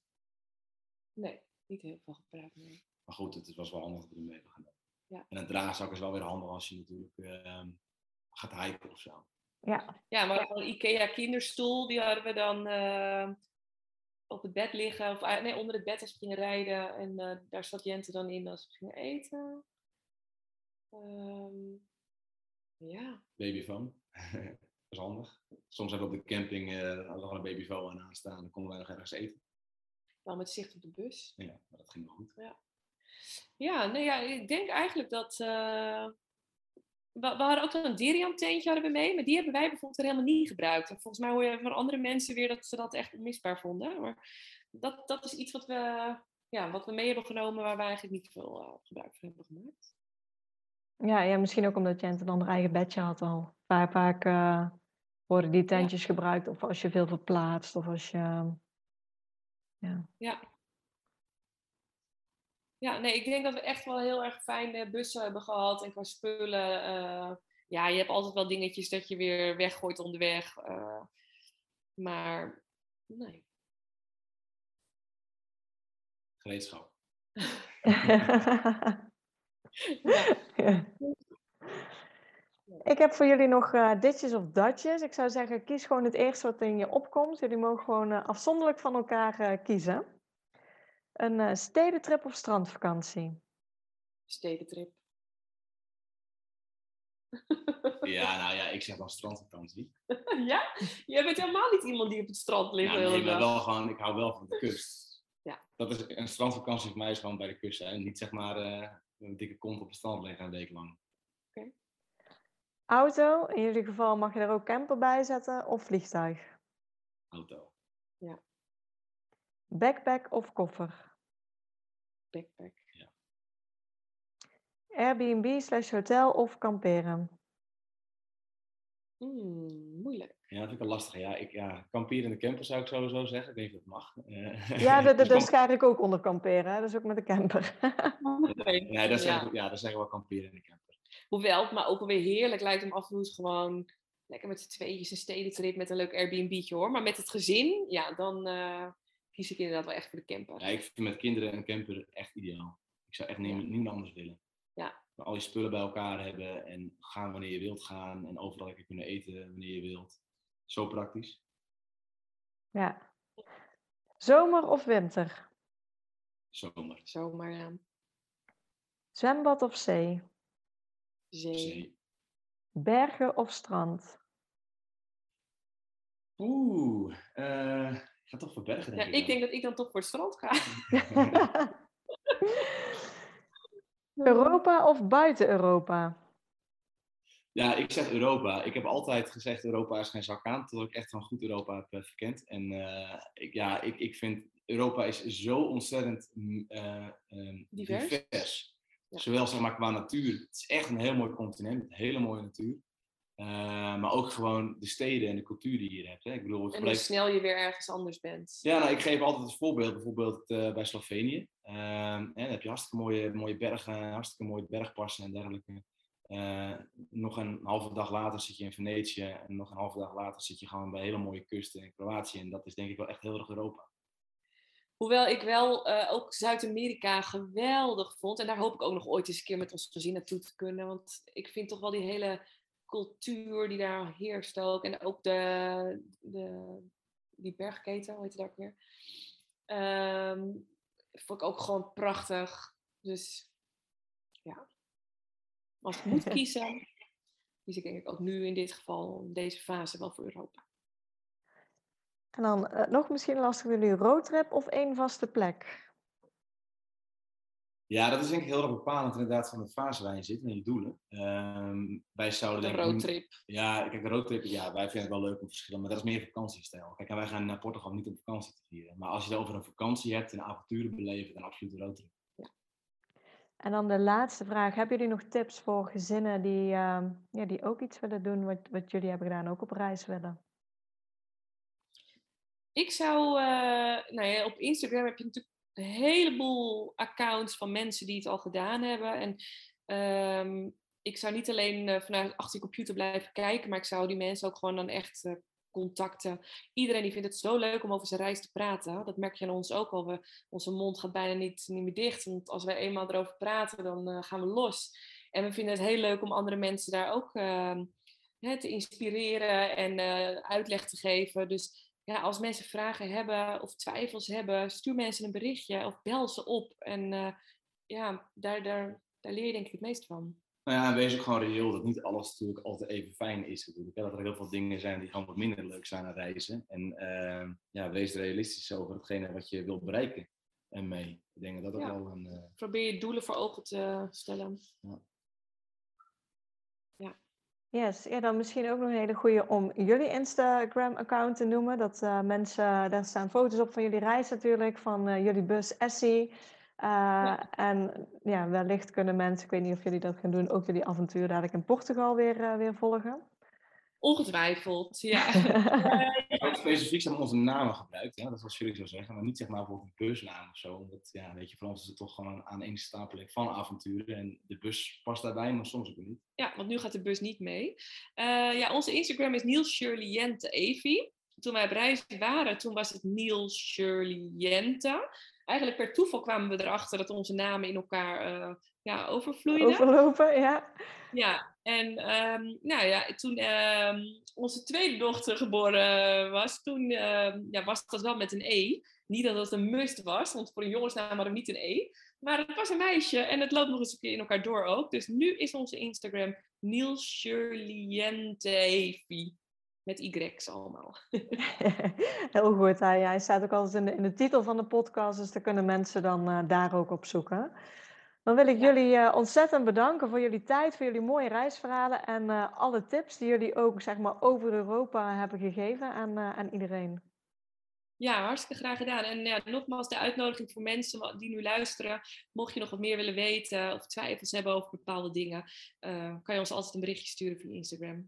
Nee. niet heel veel gebruikt, nee. Maar goed, het was wel handig dat we hem mee hebben gedaan. Ja. En een draagzak is wel weer handig als je natuurlijk uh, gaat hiken of zo. Ja. Ja, maar een IKEA kinderstoel, die hadden we dan uh, op het bed liggen. Of nee, onder het bed als we gingen rijden. En uh, daar zat Jente dan in als we gingen eten. Um, ja. Babyfoon. dat is handig. Soms hebben we op de camping uh, nog een babyfoon aan staan. Dan konden wij nog ergens eten. Wel met zicht op de bus. Ja, maar dat ging wel goed. Ja, ja, nee, ja ik denk eigenlijk dat... Uh, we, hadden ook een Diriam tentje hadden we mee, maar die hebben wij bijvoorbeeld er helemaal niet gebruikt. En volgens mij hoor je van andere mensen weer dat ze dat echt onmisbaar vonden. Maar dat, dat is iets wat we, ja, wat we mee hebben genomen waar we eigenlijk niet veel uh, gebruik van hebben gemaakt. Ja, ja, misschien ook omdat Jente dan haar eigen bedje had al. Vaak, vaak uh, worden die tentjes ja. gebruikt of als je veel verplaatst of als je... Ja. ja. Ja, nee, ik denk dat we echt wel heel erg fijne bussen hebben gehad. En qua spullen, uh, ja, je hebt altijd wel dingetjes dat je weer weggooit onderweg. Uh, maar, nee. Gereedschap. ja. Ik heb voor jullie nog uh, ditjes of datjes. Ik zou zeggen, kies gewoon het eerste wat in je opkomt. Jullie mogen gewoon uh, afzonderlijk van elkaar uh, kiezen. Een stedentrip of strandvakantie? Stedentrip. ja, nou ja, ik zeg dan strandvakantie. ja? Jij bent helemaal niet iemand die op het strand ligt. Ja, nee, maar wel gewoon, ik hou wel van de kust. Ja. Dat is, een strandvakantie voor mij is gewoon bij de kust. Hè? Niet zeg maar een dikke kont op het strand liggen een week lang. Okay. Auto, in jullie geval mag je er ook camper bij zetten of vliegtuig? Auto. Ja. Backpack of koffer? Backpack. Ja. Airbnb slash hotel of kamperen? Mm, moeilijk. Ja, dat vind ik wel lastig. Ja, ik, ja, kamperen in de camper zou ik sowieso zeggen. Ik weet niet of het mag. Uh, ja, dat, dat schaar ik ook onder kamperen. Hè? Dat is ook met de camper. nee, nee dat zeggen, ja. ja, dat zeggen we kamperen in de camper. Hoewel het me ook alweer heerlijk lijkt om af en toe gewoon lekker met z'n tweetjes een stedentrip met een leuk Airbnb'tje hoor. Maar met het gezin, ja, dan uh, kies ik inderdaad wel echt voor de camper. Ja, ik vind met kinderen een camper echt ideaal. Ik zou echt niemand, ja. niemand anders willen. Ja. Al je spullen bij elkaar hebben en gaan wanneer je wilt gaan en overal lekker kunnen eten wanneer je wilt. Zo praktisch. Ja. Zomer of winter? Zomer. Zomer, ja. Zwembad of zee? Zee. Zee. Bergen of strand? Oeh, uh, ik ga toch voor bergen denk ja, ik. Ik denk dat ik dan toch voor het strand ga. Europa of buiten Europa? Ja, ik zeg Europa. Ik heb altijd gezegd Europa is geen zak aan, tot ik echt van goed Europa heb uh, verkend. En uh, ik, ja, ik, ik vind Europa is zo ontzettend uh, divers. divers. Ja. Zowel zeg maar qua natuur. Het is echt een heel mooi continent, een hele mooie natuur. Uh, maar ook gewoon de steden en de cultuur die je hier hebt. Hè. Ik bedoel, en hoe snel je weer ergens anders bent. Ja, nou, ik geef altijd het voorbeeld, bijvoorbeeld uh, bij Slovenië. Uh, hè, dan heb je hartstikke mooie, mooie bergen, hartstikke mooie bergpassen en dergelijke. Uh, nog een halve dag later zit je in Venetië en nog een halve dag later zit je gewoon bij hele mooie kusten in Kroatië. En dat is denk ik wel echt heel erg Europa. Hoewel ik wel ook Zuid-Amerika geweldig vond. En daar hoop ik ook nog ooit eens een keer met ons gezin naartoe te kunnen. Want ik vind toch wel die hele cultuur die daar heerst ook. En ook de, de, die bergketen, hoe heet het ook weer? Um, vond ik ook gewoon prachtig. Dus ja, als ik moet kiezen, kies ik denk ik ook nu in dit geval, in deze fase, wel voor Europa. En dan uh, nog misschien lastig jullie roadtrip of één vaste plek? Ja, dat is denk ik heel erg bepalend inderdaad van de fase waar je zit en je doelen. Um, wij zouden de denk roadtrip. Ik, ja, kijk, de roadtrip, ja, wij vinden het wel leuk om verschillen, maar dat is meer vakantiestijl. Kijk, en wij gaan naar Portugal niet om vakantie te vieren. Maar als je het over een vakantie hebt en avonturen beleven, dan absoluut een roadtrip. Ja. En dan de laatste vraag. Hebben jullie nog tips voor gezinnen die, uh, ja, die ook iets willen doen wat, wat jullie hebben gedaan, ook op reis willen? Ik zou, uh, nou ja, op Instagram heb je natuurlijk een heleboel accounts van mensen die het al gedaan hebben. En um, ik zou niet alleen uh, vanuit achter je computer blijven kijken, maar ik zou die mensen ook gewoon dan echt uh, contacten. Iedereen die vindt het zo leuk om over zijn reis te praten. Dat merk je aan ons ook al. We, onze mond gaat bijna niet, niet meer dicht. Want als wij eenmaal erover praten, dan gaan we los. En we vinden het heel leuk om andere mensen daar ook uh, te inspireren en uitleg te geven. Dus ja, als mensen vragen hebben of twijfels hebben, stuur mensen een berichtje of bel ze op. En uh, ja, daar, daar, daar leer je denk ik het meest van. Nou ja, wees ook gewoon reëel dat niet alles natuurlijk altijd even fijn is natuurlijk. dat er heel veel dingen zijn die gewoon wat minder leuk zijn aan reizen. En uh, ja, wees realistisch over hetgene wat je wilt bereiken en mee. Ik denk dat dat ja. ook wel een... Uh... Probeer je doelen voor ogen te stellen. Ja. Yes, ja, dan misschien ook nog een hele goede om jullie Instagram-account te noemen. Dat uh, mensen, daar staan foto's op van jullie reis natuurlijk, van uh, jullie bus Essie. Uh, ja. En ja, wellicht kunnen mensen, ik weet niet of jullie dat gaan doen, ook jullie avontuur dadelijk in Portugal weer, weer volgen. Ongetwijfeld, ja. uh, specifiek zijn onze namen gebruikt, hè? dat was jullie zo zeggen, maar niet zeg maar bijvoorbeeld een busnaam of zo. Omdat, ja, weet je, voor ons is het toch gewoon een aaneenstapeling van avonturen. En de bus past daarbij, maar soms ook niet. Ja, want nu gaat de bus niet mee. Uh, ja, onze Instagram is Niels Shirley Jente Evi. Toen wij op reis waren, toen was het Niels Shirley Jente. Eigenlijk per toeval kwamen we erachter dat onze namen in elkaar uh, ja, overvloeiden. Overlopen, ja. Ja, en um, nou ja, toen um, onze tweede dochter geboren was, toen um, ja, was dat wel met een E. Niet dat het een must was, want voor een jongensnaam hadden we niet een E. Maar het was een meisje en het loopt nog eens een keer in elkaar door ook. Dus nu is onze Instagram Niels Shirleyente met Y's allemaal. Heel goed. Hij, hij staat ook altijd in de, in de titel van de podcast, dus daar kunnen mensen dan uh, daar ook op zoeken. Dan wil ik jullie uh, ontzettend bedanken voor jullie tijd, voor jullie mooie reisverhalen en uh, alle tips die jullie ook zeg maar, over Europa hebben gegeven aan, uh, aan iedereen. Ja, hartstikke graag gedaan. En ja, nogmaals de uitnodiging voor mensen die nu luisteren. Mocht je nog wat meer willen weten of twijfels hebben over bepaalde dingen, kan je ons altijd een berichtje sturen via Instagram.